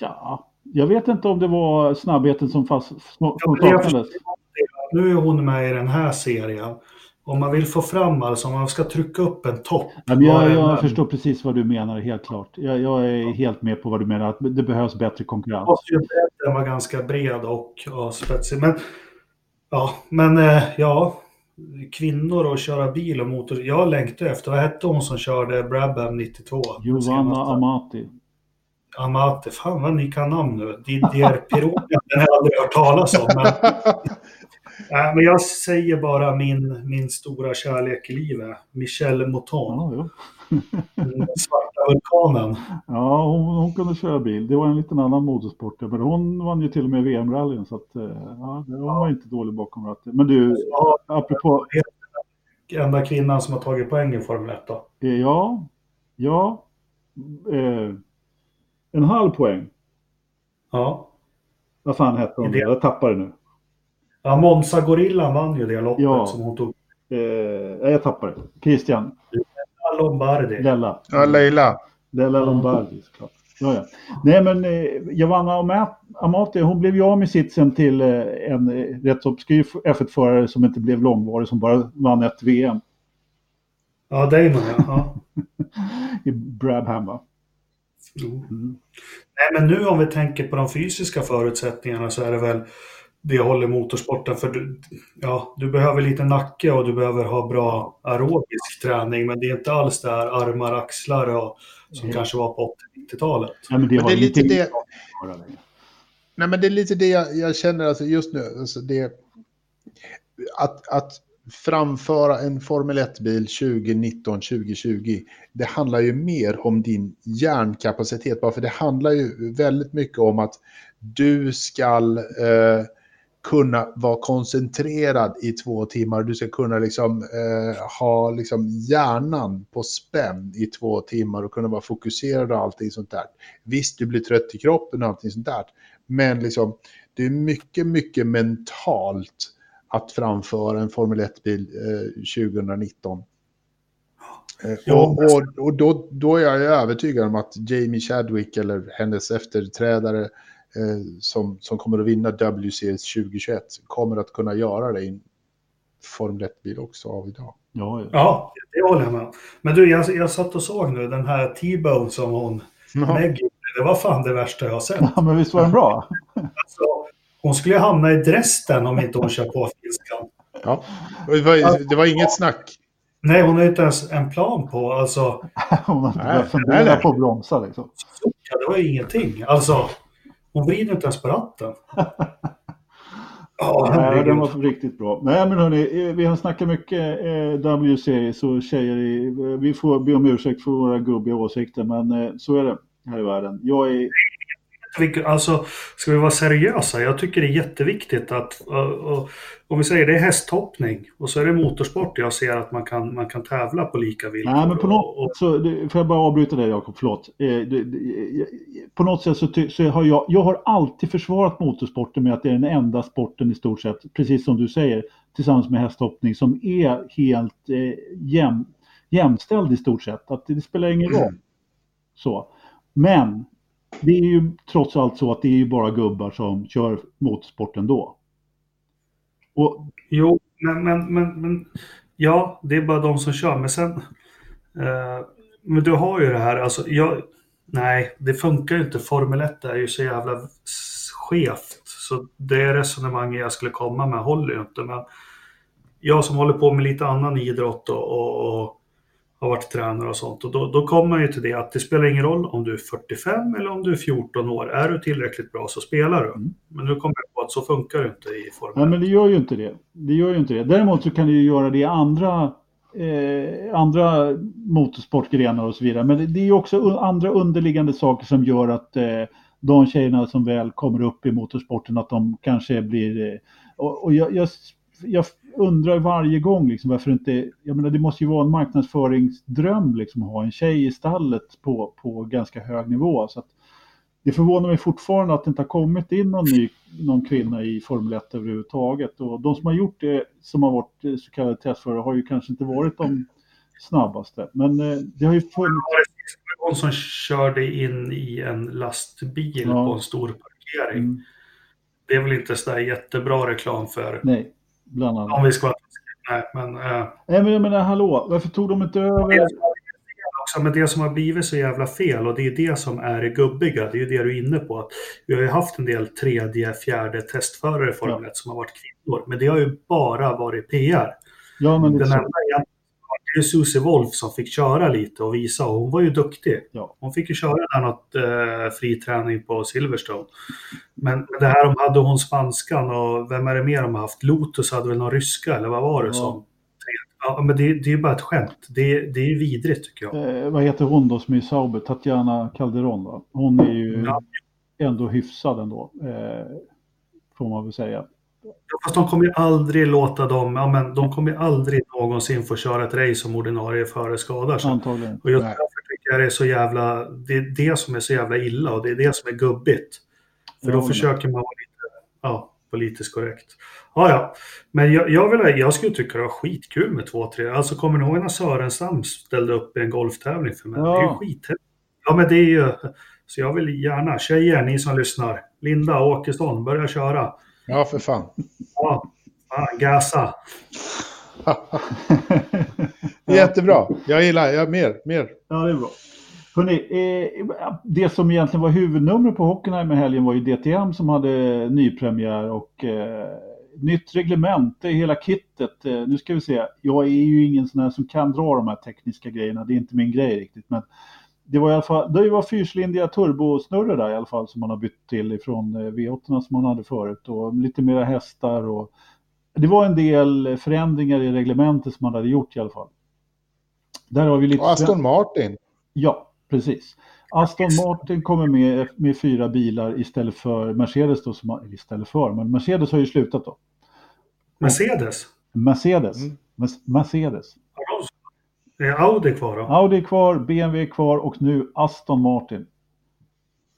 Ja, jag vet inte om det var snabbheten som, fast, som saknades. Nu är hon med i den här serien. Om man vill få fram, alltså om man ska trycka upp en topp. Ja, jag, jag förstår precis vad du menar, helt klart. Jag, jag, är helt med på vad du menar, att det behövs bättre konkurrens. Den var ganska bred och, och spetsig. Men, ja, men eh, ja, kvinnor och köra bil och motor. Jag längtar efter, vad hette hon som körde Brabham 92? Giovanna Amati. Amate, fan vad ni kan namn nu. Didier Pironi, den har jag aldrig hört talas om. Men, äh, men jag säger bara min, min stora kärlek i livet, Michelle Mouton. Ja, Den svarta vulkanen. Ja, hon, hon, kunde köra bil. Det var en liten annan motorsport. Men hon vann ju till och med VM-rallyn. Så att, eh, ja, hon var inte dålig bakom ratten. Men du, ja, apropå... Enda kvinnan som har tagit poäng i Formel 1 då? Ja, ja. Eh, en halv poäng. Ja. Vad fan hette hon? Det... Jag tappade nu. Ja, Monza Gorillan vann ju det loppet ja. som hon tog. Eh, jag tappade. Christian. Lombardi. Lella. Ja, Leila. Lella Lombardi, såklart. Ja, ja. Nej, men eh, Giovanna Amati, hon blev ju av med sitsen till eh, en eh, rätt obskyr F1-förare som inte blev långvarig, som bara vann ett VM. Ja, Damon ja. I Brabham va? Mm. Nej, men nu om vi tänker på de fysiska förutsättningarna så är det väl det håller motorsporten för du, ja, du behöver lite nacke och du behöver ha bra aerobisk träning men det är inte alls där armar, axlar och, som mm. kanske var på 80-90-talet. Ja, men det, men det är lite det... Nej, men det är lite det jag, jag känner alltså just nu. Alltså det, att, att framföra en Formel 1-bil 2019-2020, det handlar ju mer om din hjärnkapacitet. Bara för det handlar ju väldigt mycket om att du ska eh, kunna vara koncentrerad i två timmar. Du ska kunna liksom, eh, ha liksom hjärnan på spänn i två timmar och kunna vara fokuserad och allting sånt där. Visst, du blir trött i kroppen och allting sånt där. Men liksom, det är mycket, mycket mentalt att framföra en Formel 1-bil eh, 2019. Eh, och, och, och då, då, är jag övertygad om att Jamie Chadwick eller hennes efterträdare som, som kommer att vinna WCS 2021 kommer att kunna göra det i en Formel 1-bil också av idag. Ja, ja. ja, det håller jag med Men du, jag, jag satt och såg nu den här T-Bone som hon, ja. Maggie, det var fan det värsta jag har sett. Ja, men visst var den bra? Alltså, hon skulle hamna i Dresden om inte hon kör på finskan. Ja, det var, det var inget snack. Nej, hon har inte ens en plan på, alltså... hon har inte börjat fundera på att bromsa liksom. Ja, det var ingenting. Alltså, hon vrider inte ens på ratten. Ja, Nej, den var riktigt bra. Nej, men hörni, eh, vi har snackat mycket eh, WC, så tjejer, vi får be om ursäkt för våra gubbiga åsikter, men eh, så är det här i världen. Jag är jätteviktigt. Alltså, ska vi vara seriösa? Jag tycker det är jätteviktigt att, om vi säger det är hästhoppning och så är det motorsport. Jag ser att man kan, man kan tävla på lika villkor. Nej, men på något, och, och, så, det, får jag bara avbryta dig Jakob, förlåt. Eh, det, det, på något sätt så, så har jag, jag har alltid försvarat motorsporten med att det är den enda sporten i stort sett, precis som du säger, tillsammans med hästhoppning som är helt eh, jäm, jämställd i stort sett. Att det spelar ingen roll. Så. Men det är ju trots allt så att det är ju bara gubbar som kör motorsport ändå. Och, jo, men, men, men, men ja, det är bara de som kör. Men sen, eh, men du har ju det här, alltså jag, nej, det funkar ju inte. Formel 1 är ju så jävla skevt. Så det resonemanget jag skulle komma med håller ju inte. Men jag som håller på med lite annan idrott och, och, och har varit tränare och sånt. Och då, då kommer man ju till det att det spelar ingen roll om du är 45 eller om du är 14 år. Är du tillräckligt bra så spelar du. Mm. Men nu kommer jag på att så funkar det inte i Formel Nej, men det gör ju inte det. Det gör ju inte det. Däremot så kan du ju göra det i andra, eh, andra motorsportgrenar och så vidare. Men det, det är ju också andra underliggande saker som gör att eh, de tjejerna som väl kommer upp i motorsporten att de kanske blir... Eh, och, och jag, jag jag undrar varje gång liksom varför inte, jag menar det måste ju vara en marknadsföringsdröm liksom att ha en tjej i stallet på, på ganska hög nivå. Så att det förvånar mig fortfarande att det inte har kommit in någon ny någon kvinna i Formel 1 överhuvudtaget. Och de som har gjort det, som har varit så kallade testförare, har ju kanske inte varit de snabbaste. Men eh, det har ju funnits... Någon som körde in i en lastbil ja. på en stor parkering. Mm. Det är väl inte sådär jättebra reklam för Nej. Bland annat. Om vi ska vara Nej, men... Äh... Nej, men jag menar, hallå, varför tog de inte över... Också, men det som har blivit så jävla fel och det är det som är det gubbiga, det är ju det du är inne på. Att vi har ju haft en del tredje, fjärde testförare i Formel 1 ja. som har varit kvinnor, men det har ju bara varit PR. Ja, men Den enda det är Susie Wolf som fick köra lite och visa och hon var ju duktig. Ja. Hon fick ju köra där något eh, friträning på Silverstone. Men det här om hade hon spanskan och vem är det mer de har haft? Lotus hade väl någon ryska eller vad var det ja. som? Ja, men det, det är ju bara ett skämt. Det, det är ju vidrigt tycker jag. Eh, vad heter hon då som är Sauber? Tatjana Calderon va? Hon är ju ja. ändå hyfsad ändå. Eh, får man väl säga. Fast de kommer ju aldrig låta dem, ja, men de kommer ju aldrig någonsin få köra ett race som ordinarie före skadar sig. Antagligen. Och just därför tycker jag det är så jävla, det är det som är så jävla illa och det är det som är gubbigt. För då försöker man vara lite, ja, politiskt korrekt. Ja, ja. Men jag, jag, vill, jag skulle tycka det var skitkul med två, tre. Alltså kommer ni ihåg när Sörenstam ställde upp i en golftävling för mig? Ja. Det är ju skithäftigt. Ja, men det är ju, så jag vill gärna, tjejer, ni som lyssnar, Linda Åkesson, börja köra. Ja, för fan. Ja, fan, gasa. Jättebra. Jag gillar, jag mer, mer. Ja, det är bra. Hörrni, eh, det som egentligen var huvudnumret på Hockenheim i helgen var ju DTM som hade nypremiär och eh, nytt reglemente, hela kittet. Eh, nu ska vi se, jag är ju ingen sån här som kan dra de här tekniska grejerna, det är inte min grej riktigt. Men det var i alla fall, det var fyrcylindriga turbosnurror där i alla fall som man har bytt till ifrån eh, V8 som man hade förut och lite mera hästar och det var en del förändringar i reglementet som man hade gjort i alla fall. Där har vi lite... Och Aston Martin. Ja, precis. Aston Martin kommer med, med fyra bilar istället för Mercedes då, som, istället för, men Mercedes har ju slutat då. Mercedes? Mercedes. Mm. Mercedes. Är Audi kvar då? Audi är kvar, BMW är kvar och nu Aston Martin.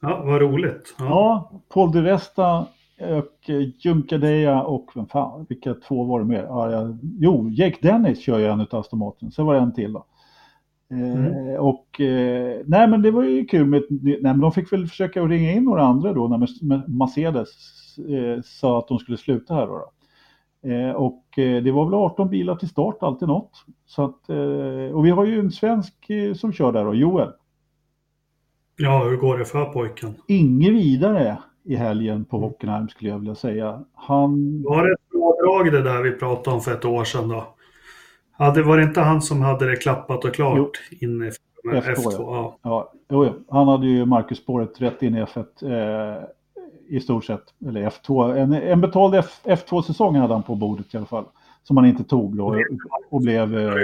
Ja, vad roligt. Ja, ja Paul di Resta och Junkadeja och vem fan, vilka två var det mer? Ja, jo, Jake Dennis kör ju en av Aston Martin, sen var det en till då. Eh, mm. och eh, nej men det var ju kul med, nej men de fick väl försöka ringa in några andra då när Mercedes eh, sa att de skulle sluta här då. då. Eh, och eh, det var väl 18 bilar till start, alltid något. Så att, eh, och vi har ju en svensk som kör där då, Joel. Ja, hur går det för pojken? Inget vidare i helgen på Hockenheim skulle jag vilja säga. Han... Var det ett bra drag det där vi pratade om för ett år sedan då? Hade, var det inte han som hade det klappat och klart jo. in i F2? F2 ja. ja. Jo, han hade ju Marcus spåret rätt in i F1. Eh, i stort sett. Eller F2. En, en betald F, F2-säsong hade han på bordet i alla fall. Som han inte tog då och blev... Eh...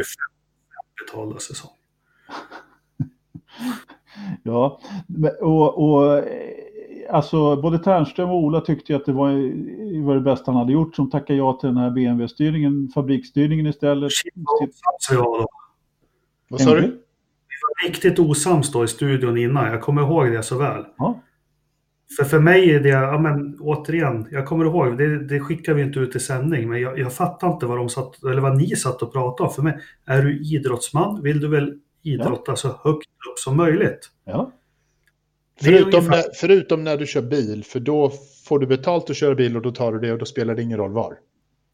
Betalda säsong. ja, och, och alltså både Ternström och Ola tyckte ju att det var, var det bästa han hade gjort som tackade ja till den här BMW-styrningen, fabriksstyrningen istället. Vad sa du? Vi var riktigt osams då i studion innan. Jag kommer ihåg det så väl. Ja. För, för mig är det, ja men återigen, jag kommer ihåg, det, det skickar vi inte ut i sändning, men jag, jag fattar inte vad de satt, eller vad ni satt och pratade om. För mig, är du idrottsman vill du väl idrotta så högt upp som möjligt. Ja. Förutom ungefär- när, förutom när du kör bil, för då får du betalt att köra bil och då tar du det och då spelar det ingen roll var.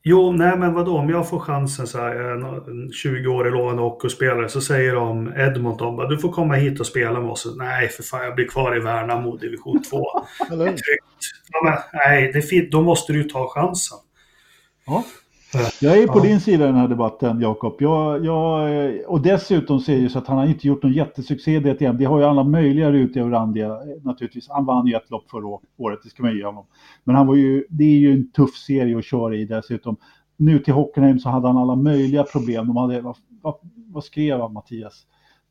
Jo, nej men vadå, om jag får chansen så här, en, en 20-årig lovande hockeyspelare så säger de Edmonton, bara, du får komma hit och spela med oss. Nej, för fan, jag blir kvar i Värnamo, division 2. Eller? Tryggt. Ja, men, nej, det är fint. då måste du ju ta chansen. Ja. Jag är på Ja. din sida i den här debatten, Jakob. Jag, jag, och dessutom så är det ju så att han har inte gjort någon jättesuccé i DTM. Det har ju alla möjliga rutor och randiga eh, naturligtvis. Han vann ju ett lopp förra året, det ska man ge honom. Men han var ju, det är ju en tuff serie att köra i dessutom. Nu till Hockenheim så hade han alla möjliga problem. De hade, vad, vad, vad skrev han Mattias?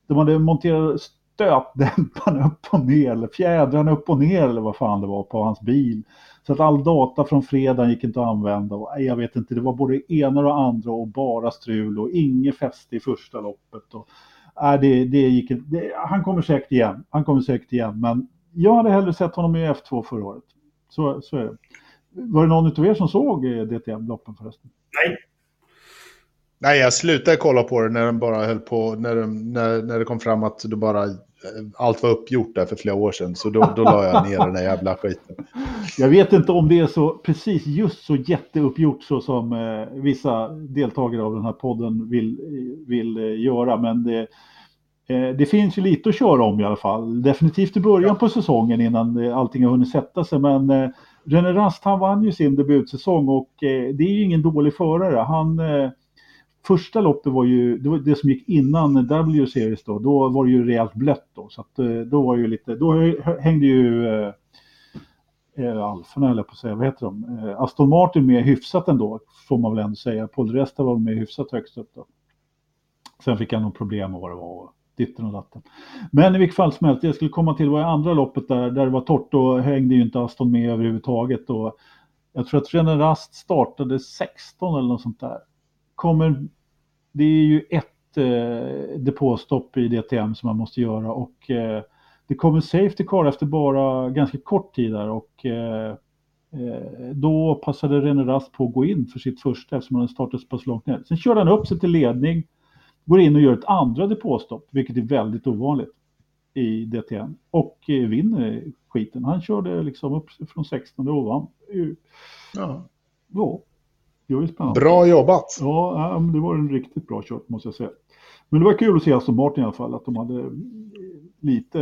De hade monterat stötdämparen upp och ner, eller fjädrarna upp och ner eller vad fan det var på hans bil. Så att all data från fredagen gick inte att använda. Och, jag vet inte, det var både ena och andra och bara strul och inget fäste i första loppet. Och, nej, det, det gick, inte- det, han kommer säkert igen. Han kommer säkert igen. Men jag hade hellre sett honom i F2 förra året. Så, så är det. Var det någon av er som såg eh, DTM-loppen förresten? Nej, Nej, jag slutade kolla på det när den bara höll på, när, när, när det kom fram att du bara, eh, allt var uppgjort där för flera år sedan. Så då, då la jag ner den där jävla skiten. Jag vet inte om det är så precis just så jätteuppgjort så som eh, vissa deltagare av den här podden vill, vill eh, göra. Men det, eh, det finns ju lite att köra om i alla fall. Definitivt i början på säsongen innan eh, allting har hunnit sätta sig. Men eh, René Rast han vann ju sin debutsäsong och eh, det är ju ingen dålig förare. Han, eh, första loppet var ju det, var det som gick innan W-series då. Då var det ju rejält blött då. Så att, eh, då var det ju lite, då hängde ju eh, eh, Alforna höll jag på att säga, vad heter de? Eh, Aston Martin med hyfsat ändå, får man väl ändå säga. Paul Resta var med hyfsat högst upp då. Sen fick han nog problem med vad det var, och ditten och datten. Men i vilket fall som helst, det jag skulle komma till var i andra loppet där, där det var torrt, då hängde ju inte Aston med överhuvudtaget. Och jag tror att René Rast startade 16 eller något sånt där. Kommer, det är ju ett eh, depåstopp i DTM som man måste göra och eh, det kommer Safety Car efter bara ganska kort tid där och eh, eh, då passade René Rast på att gå in för sitt första eftersom han startat så pass långt ner. Sen körde han upp sig till ledning, går in och gör ett andra depåstopp, vilket är väldigt ovanligt i DTM och eh, vinner skiten. Han körde liksom upp från 16 och vann. Ja. Ja, det var ju spännande. Bra jobbat! Ja, det var en riktigt bra kört måste jag säga. Men det var kul att se Aston Martin i alla fall, att de hade lite,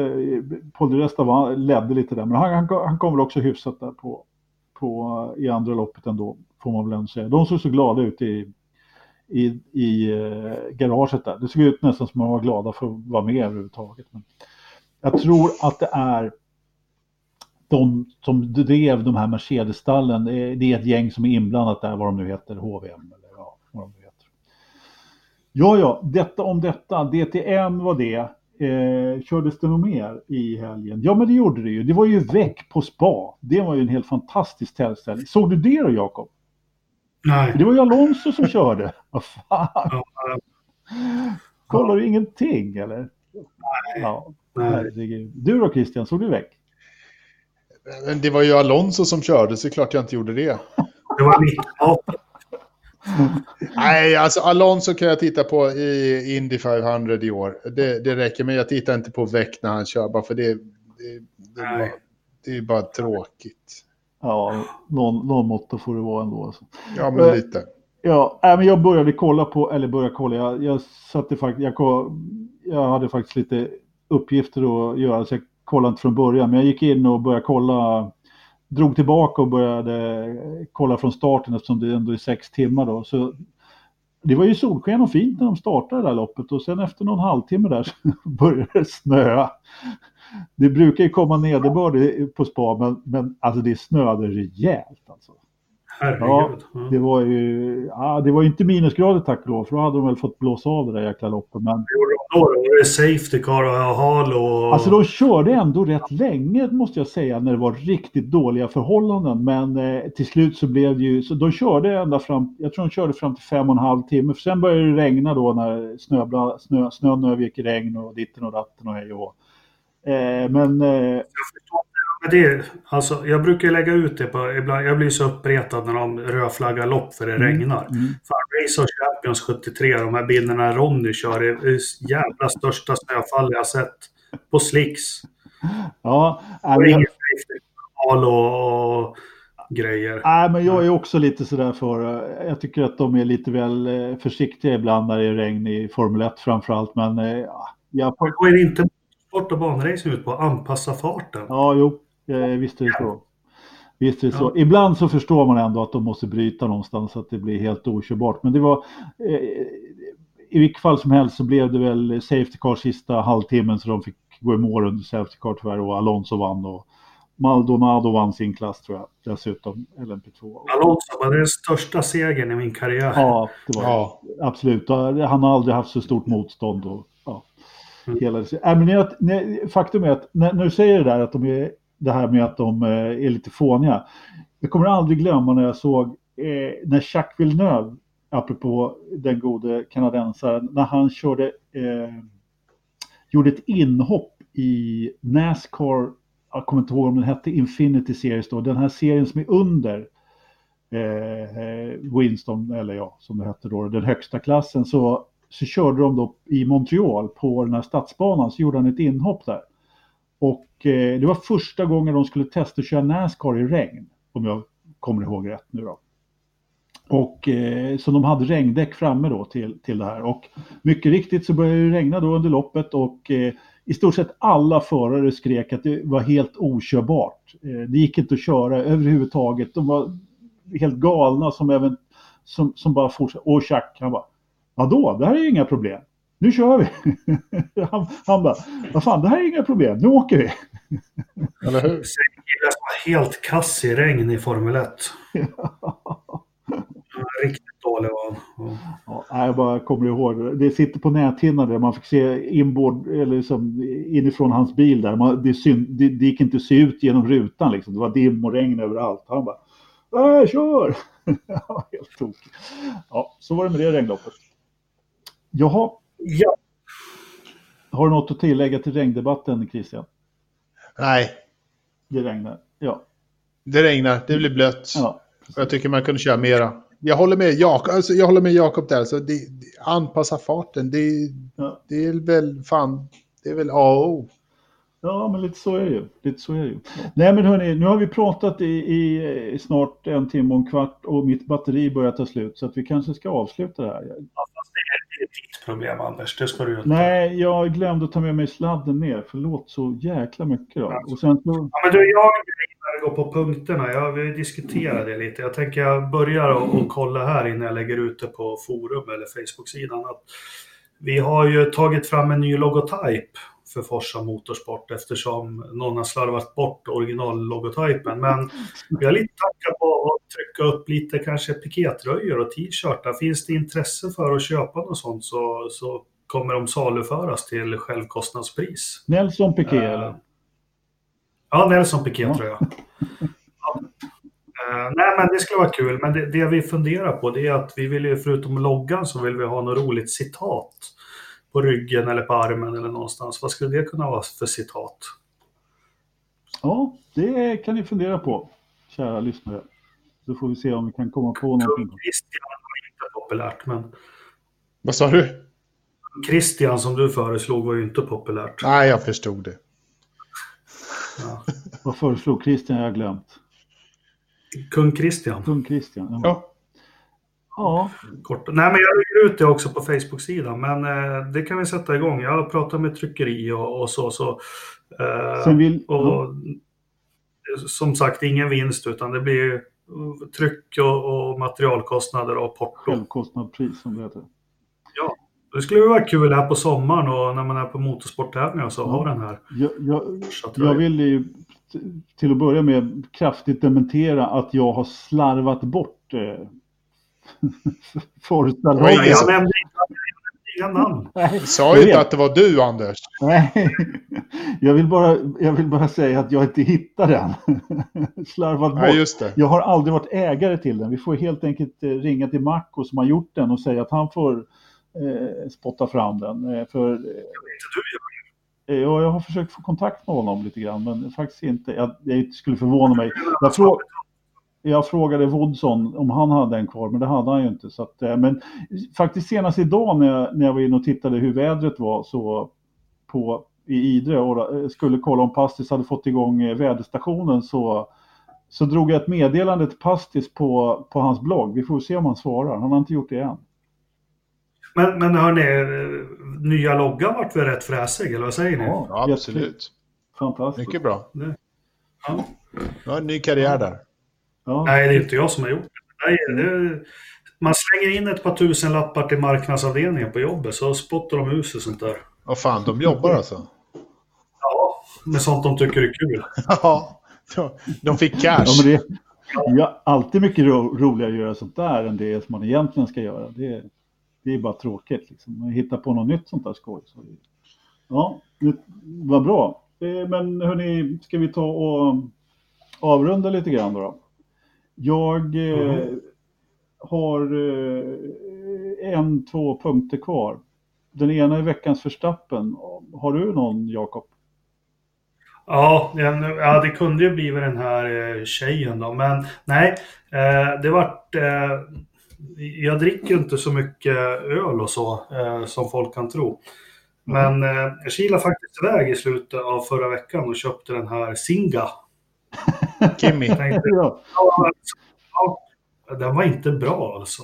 Paul de Resta ledde lite där, men han, han, han kom väl också hyfsat där på, på, i andra loppet ändå, får man väl ändå säga. De såg så glada ut i, i, i eh, garaget där. Det såg ut nästan som att de var glada för att vara med överhuvudtaget. Men jag tror att det är de som drev de här Mercedes-stallen, det är ett gäng som är inblandat där, vad de nu heter, HVM eller ja, vad de nu heter. Ja, ja, detta om detta. DTM var det. Eh, kördes det något mer i helgen? Ja, men det gjorde det ju. Det var ju väck på spa. Det var ju en helt fantastisk tillställning. Såg du det då, Jakob? nej. Det var ju Alonso som körde. Vad fan? Kollar du ingenting eller? Ja, nej. Du då Christian, såg du väck? Men det var ju Alonso som körde, så det är klart jag inte gjorde det. Det var mitt vapen. Nej, alltså Alonso kan jag titta på i Indy 500 i år. Det, det räcker, men jag tittar inte på väck när han kör, bara för det, det, det, är bara, det är bara tråkigt. Ja, någon, någon måtta får det vara ändå. Alltså. Ja, men Eh, lite. Ja, äh, men jag började kolla på, eller började kolla, jag, jag satte faktiskt, jag, jag hade faktiskt lite uppgifter att göra så jag kollade inte från början. Men jag gick in och började kolla, drog tillbaka och började kolla från starten eftersom det ändå är sex timmar då. Så det var ju solsken och fint när de startade det där loppet och sen efter någon halvtimme där så började det snöa. Det brukar ju komma nederbörd på spa men, men alltså det snöade rejält alltså herregud. Ja, det var ju ja, det var inte minusgrader tack och lov, för då hade de väl fått blåsa av det där jäkla loppet. Men... Då var det safety car och halo och... Alltså de körde ändå rätt länge måste jag säga när det var riktigt dåliga förhållanden. Men eh, till slut så blev det ju, så de körde ända fram, jag tror de körde fram till fem och en halv timme. För sen började det regna då när snöbla, snö, snön övergick i regn och ditten och datten och hej och eh, Men... Eh, det, alltså, jag brukar lägga ut det på, ibland, jag blir så uppretad när de rödflaggar lopp för det mm. regnar. Mm. Fan, Race of Champions 73, de här bilderna Ronny kör, är det jävla största snöfall jag sett på slicks. Ja, och inget och, och grejer. Nej, men jag är också lite sådär för, jag tycker att de är lite väl eh, försiktiga ibland när det är regn i Formel 1 framförallt, men eh, ja. Jag... Då är det inte sport och banracing ut på, att anpassa farten. Ja, jo, Eh, visst är det så. Visst är det ja. så. Ibland så förstår man ändå att de måste bryta någonstans så att det blir helt okörbart. Men det var eh, i vilket fall som helst så blev det väl Safety Car sista halvtimmen så de fick gå i mål under Safety Car tyvärr och Alonso vann och Maldonado vann sin klass tror jag dessutom, LMP2. Alonso var den största segern i min karriär. Ja, det var ja. absolut. Han har aldrig haft så stort motstånd. Och, ja, mm. hela, äh, men jag, nej, faktum är att när, när, du säger det där att de är det här med att de eh, är lite fåniga. Jag kommer aldrig glömma när jag såg eh, när Jacques Villeneuve, apropå den gode kanadensaren, när han körde, eh, gjorde ett inhopp i Nascar, jag kommer inte ihåg om den hette Infinity Series då, den här serien som är under eh, Winston, eller ja, som det hette då, den högsta klassen, så, så körde de då i Montreal på den här stadsbanan, så gjorde han ett inhopp där. Och eh, det var första gången de skulle testa att köra Nascar i regn, om jag kommer ihåg rätt nu då. Och eh, så de hade regndäck framme då till, till det här. Och mycket riktigt så började det regna då under loppet och eh, i stort sett alla förare skrek att det var helt okörbart. Eh, det gick inte att köra överhuvudtaget. De var helt galna som, även, som, som bara fortsatte. Och Jack han bara, vadå, det här är ju inga problem nu kör vi. han, han bara, vad fan, det här är inga problem, nu åker vi. Eller hur? helt kass i regn i Formel 1. Riktigt dålig var. Ja, jag bara kommer ihåg, det sitter på näthinnan där man fick se inbord, eller liksom inifrån hans bil där. Man, det, syn, det, det, gick inte att se ut genom rutan liksom. Det var dim och regn överallt. Han bara, äh, kör! helt tokig. Ja, så var det med det regnloppet. Jaha, Ja. Har du något att tillägga till regndebatten, Christian? Nej. Det regnar, ja. Det regnar, det blir blött. Ja, jag tycker man kunde köra mera. Jag håller med Jakob, alltså, jag håller med Jakob där. Så det, anpassa farten, det, ja. det är väl fan, det är väl A och O. Ja, men lite så är det ju. Lite så är det ju. Nej, men hörni, nu har vi pratat i, i, snart en timme och en kvart och mitt batteri börjar ta slut så att vi kanske ska avsluta det här. Ja, är ditt problem, Anders. Det ska du inte. Nej, jag glömde ta med mig sladden ner. Förlåt så jäkla mycket då. Och sen så... ja, men du, jag går på punkterna. Jag vill diskutera det lite. Jag tänker jag börjar och, och kolla här innan jag lägger ut det på forum eller Facebook-sidan. Att vi har ju tagit fram en ny logotyp för Forsa Motorsport eftersom någon har slarvat bort originallogotypen. Men vi har lite tankar på att trycka upp lite kanske pikétröjor och t-shirtar. Finns det intresse för att köpa något sånt så, så kommer de saluföras till självkostnadspris. Nelson Piqué uh, eller? Ja, Nelson Piqué ja. tror jag. Ja. Uh, nej, men det skulle vara kul. Men det, det, vi funderar på det är att vi vill ju förutom loggan så vill vi ha något roligt citat på ryggen eller på armen eller någonstans. Vad skulle det kunna vara för citat? Ja, det kan ni fundera på, kära lyssnare. Så får vi se om vi kan komma på någonting. Christian var inte populärt, men... Vad sa du? Christian som du föreslog var ju inte populärt. Nej, jag förstod det. Ja. Vad föreslog Christian? Jag har glömt. Kung Christian. Kung Christian. Ja. ja. Ja. Kort. Nej, men jag lägger ut det också på Facebook-sidan, men eh, det kan vi sätta igång. Jag har pratat med tryckeri och, och så. så eh, vill... och, som sagt, ingen vinst, utan det blir tryck och, och materialkostnader och porto. Självkostnadspris som det heter. Ja. Det skulle vara kul här på sommaren och när man är på motorsporttävlingar så ha den här. Jag, jag, jag vill ju till att börja med kraftigt dementera att jag har slarvat bort eh, Forza Jag nämnde inga namn. Jag sa ju inte att det var du, Anders. Nej, jag vill, bara, jag vill bara säga att jag inte hittar den. Slarvat bort. Ja, just det. Jag har aldrig varit ägare till den. Vi får helt enkelt eh, ringa till Marco som har gjort den och säga att han får eh, spotta fram den. Eh, för, eh, ja, jag har försökt få kontakt med honom lite grann, men faktiskt inte. Jag, jag skulle förvåna mig. Jag, frå, jag frågade Woodson om han hade en kvar, men det hade han ju inte. Så att, eh, men faktiskt senast idag när jag, när jag var inne och tittade hur vädret var så på, i Idre och eh, skulle kolla om Pastis hade fått igång eh, väderstationen så, så drog jag ett meddelande till Pastis på, på hans blogg. Vi får se om han svarar. Han har inte gjort det än. Men, men hörni, nya loggan vart väl rätt fräsig, eller vad säger ni? Ja, ja absolut. Fantastiskt. Mycket bra. Ja. Har en ny karriär där. Ja. Nej, det är inte jag som har gjort det. Nej, det man slänger in ett par tusen lappar till marknadsavdelningen på jobbet så spottar de ur sig sånt där. Vad fan, de jobbar alltså? Ja, med sånt de tycker är kul. Ja, de fick cash. Ja, men det, det är alltid mycket ro, roligare att göra sånt där än det som man egentligen ska göra. Det, det är bara tråkigt. Liksom. Man hittar på något nytt sånt där skoj. Så, ja, var bra. Eh, Men hörni, ska vi ta och avrunda lite grann då? Jag eh, Mm. har eh, en, två punkter kvar. Den ena är veckans förstappen. Har du någon, Jakob? Ja, ja, det kunde ju blivit den här eh, tjejen då, men nej. Eh, det vart... Eh, jag dricker inte så mycket öl och så eh, som folk kan tro. Men eh, jag kilade faktiskt iväg i slutet av förra veckan och köpte den här Singa. Kimmy. Ja, den var inte bra alltså.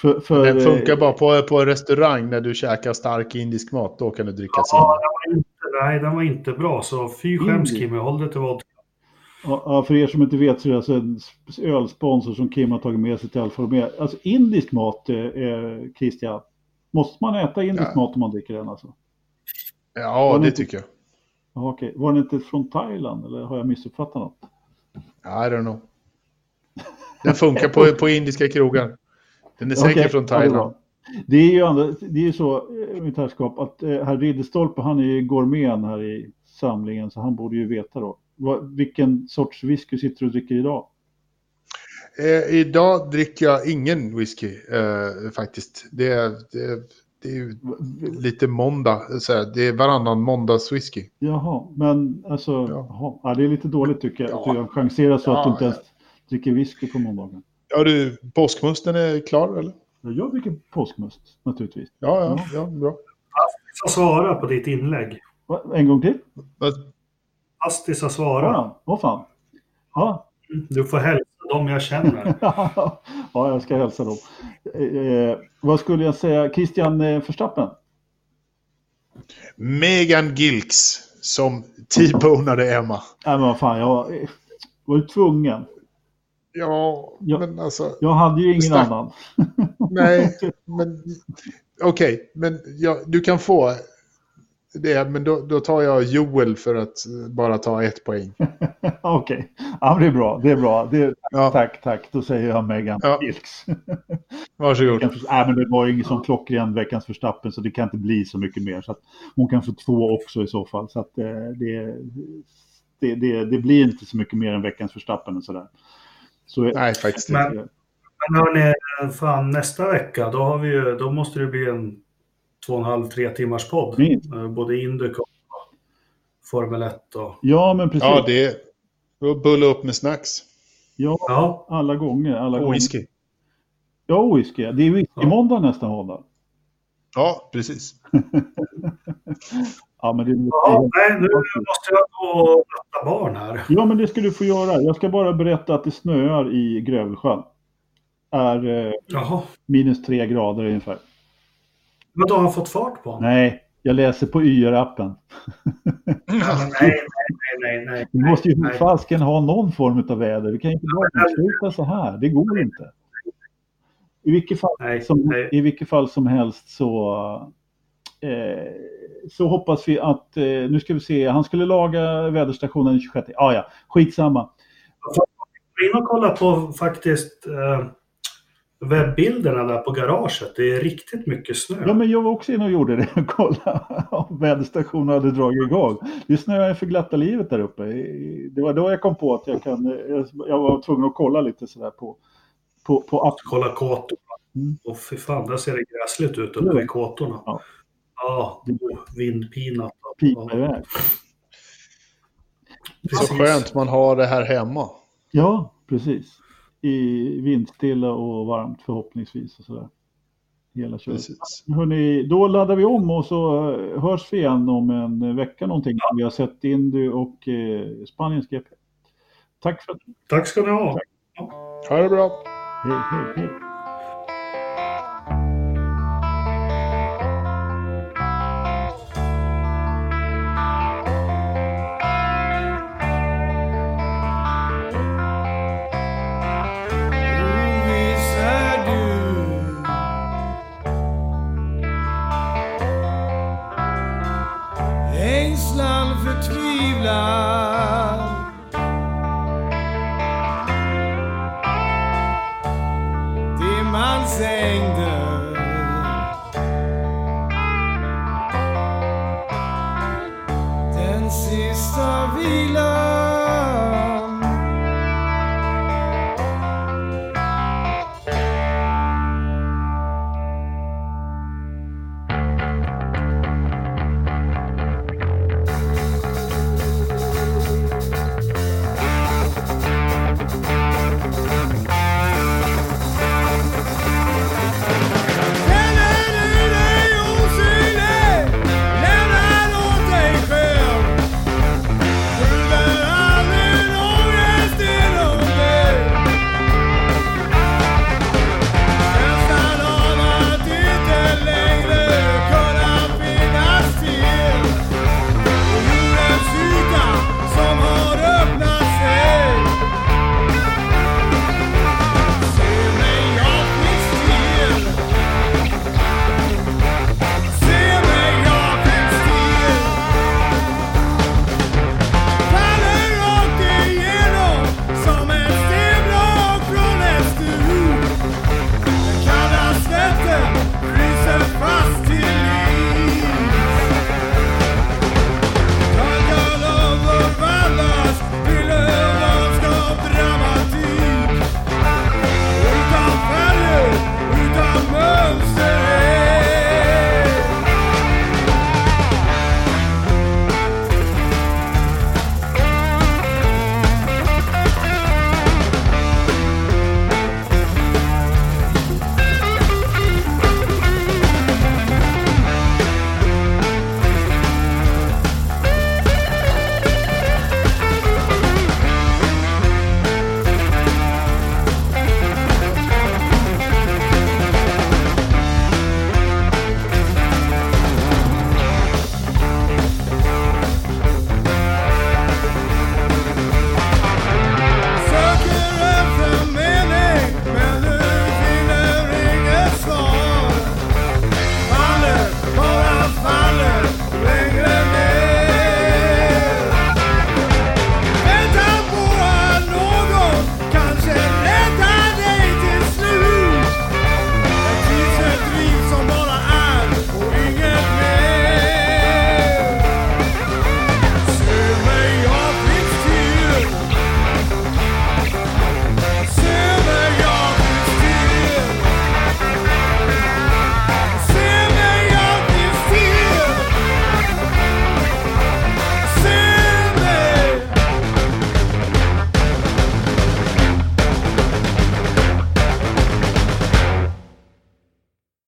för, för, Den funkar eh, bara på, på en restaurang när du käkar stark indisk mat. Då kan du dricka. Ja, den var inte, nej, den var inte bra. Så fy skäms. Kimmy, håll dig till vodka. Ja, för er som inte vet så är det alltså en ölsponsor som Kim har tagit med sig till Alfa Romeo. Alltså indisk mat, eh, Christian. Måste man äta indisk Ja. mat om man dricker den alltså? Ja, det tycker jag. Ja, okej. Var den inte från Thailand eller har jag missuppfattat något? I don't know. Den funkar på, på indiska krogar. Den är säkert Okej, från Thailand. Det är ju andra, det är ju så, eh, mitt herrskap, att eh, herr Ridderstolpe, han är ju gourmeten här i samlingen, så han borde ju veta då. Vad, vilken sorts whisky sitter du och dricker idag? Eh, idag dricker jag ingen whisky eh, faktiskt. Det, det, det är ju lite måndag. Så här, det är varannan måndagswhisky. Jaha, men alltså, Ja. jaha. Ja, det är lite dåligt tycker jag. Ja. Att du chanserar så att du Ja, inte ens dricker whisky på måndagen. Ja, du, påskmusten är klar eller? Ja, Jag dricker påskmust, naturligtvis. Ja, ja, ja bra. Jag svara på ditt inlägg. Va, En gång till? Astis har svarat. Ja, åh fan. Ja. Du får hälsa dem jag känner. ja, jag ska hälsa dem. Eh, vad skulle jag säga? Christian eh, Verstappen? Megan Gilks som T-bonade Emma. Nej, men vad fan, jag var ju tvungen. Ja, Ja. men alltså, Jag hade ju ingen annan. nej, men okej, men ja, du kan få det, men då, då tar jag Joel för att bara ta ett poäng. Okej, ja, men det är bra. Det är bra. Det, Ja, tack, tack. Då säger jag Megan Ja. Wilks. varsågod. Nej, men det var ju ingen som klockren veckans Verstappen så det kan inte bli så mycket mer. Så att hon kan få två också i så fall. Så att eh, det, det, det, det blir inte så mycket mer än veckans Verstappen och sådär. Så, Nej, faktiskt inte. Men- Men hörni, fan nästa vecka, då, har vi ju, då måste det bli en två och en halv, tre timmars podd. Eh, Både Indycar och Formel 1 och... ja, men precis. Ja, det är bulla upp med snacks. Ja, Ja, alla gånger. Alla Och gånger. whisky. Ja, whisky. Det är whisky-måndag nästa måndag. Ja, precis. Ja, men det, ja nej, nu måste jag gå och ratta barn här. ja, men det ska du få göra. Jag ska bara berätta att det snöar i Grövelsjön. Är eh, minus tre grader ungefär. Men då har han fått fart på honom? Nej, jag läser på YR-appen. Nej, nej, nej, nej, nej. Vi måste ju fasken ha någon form av väder. Vi kan ju inte bara sluta så här. Det går inte. I vilket fall, Nej, som, nej. I vilket fall som helst så, eh, så hoppas vi att, eh, nu ska vi se, han skulle laga väderstationen den 26. Ah, ja, skitsamma. Gå in och kolla på faktiskt eh, webbilderna där på garaget. Det är riktigt mycket snö. Ja, men jag var också inne och gjorde det. Kolla om väderstationen hade dragit igång. Det snöar för glatta livet där uppe. Det var då jag kom på att jag kan, jag var tvungen att kolla lite sådär på, på, på app. Kolla kåtorna. Mm. Och fy fan, där ser det gräsligt ut uppe vid kåtorna. Ja. Ja, vindpinat. pipa Ja, iväg. Så skönt man har det här hemma. Ja, precis. I vindstilla och varmt förhoppningsvis och sådär. Hela köret. Hörrni, då laddar vi om och så eh, hörs vi igen om en vecka någonting. Vi har sett Indy och eh, Spaniens GP. Tack för att Tack ska ni ha. Ha det bra. Hej, hej, hej. sister Vila.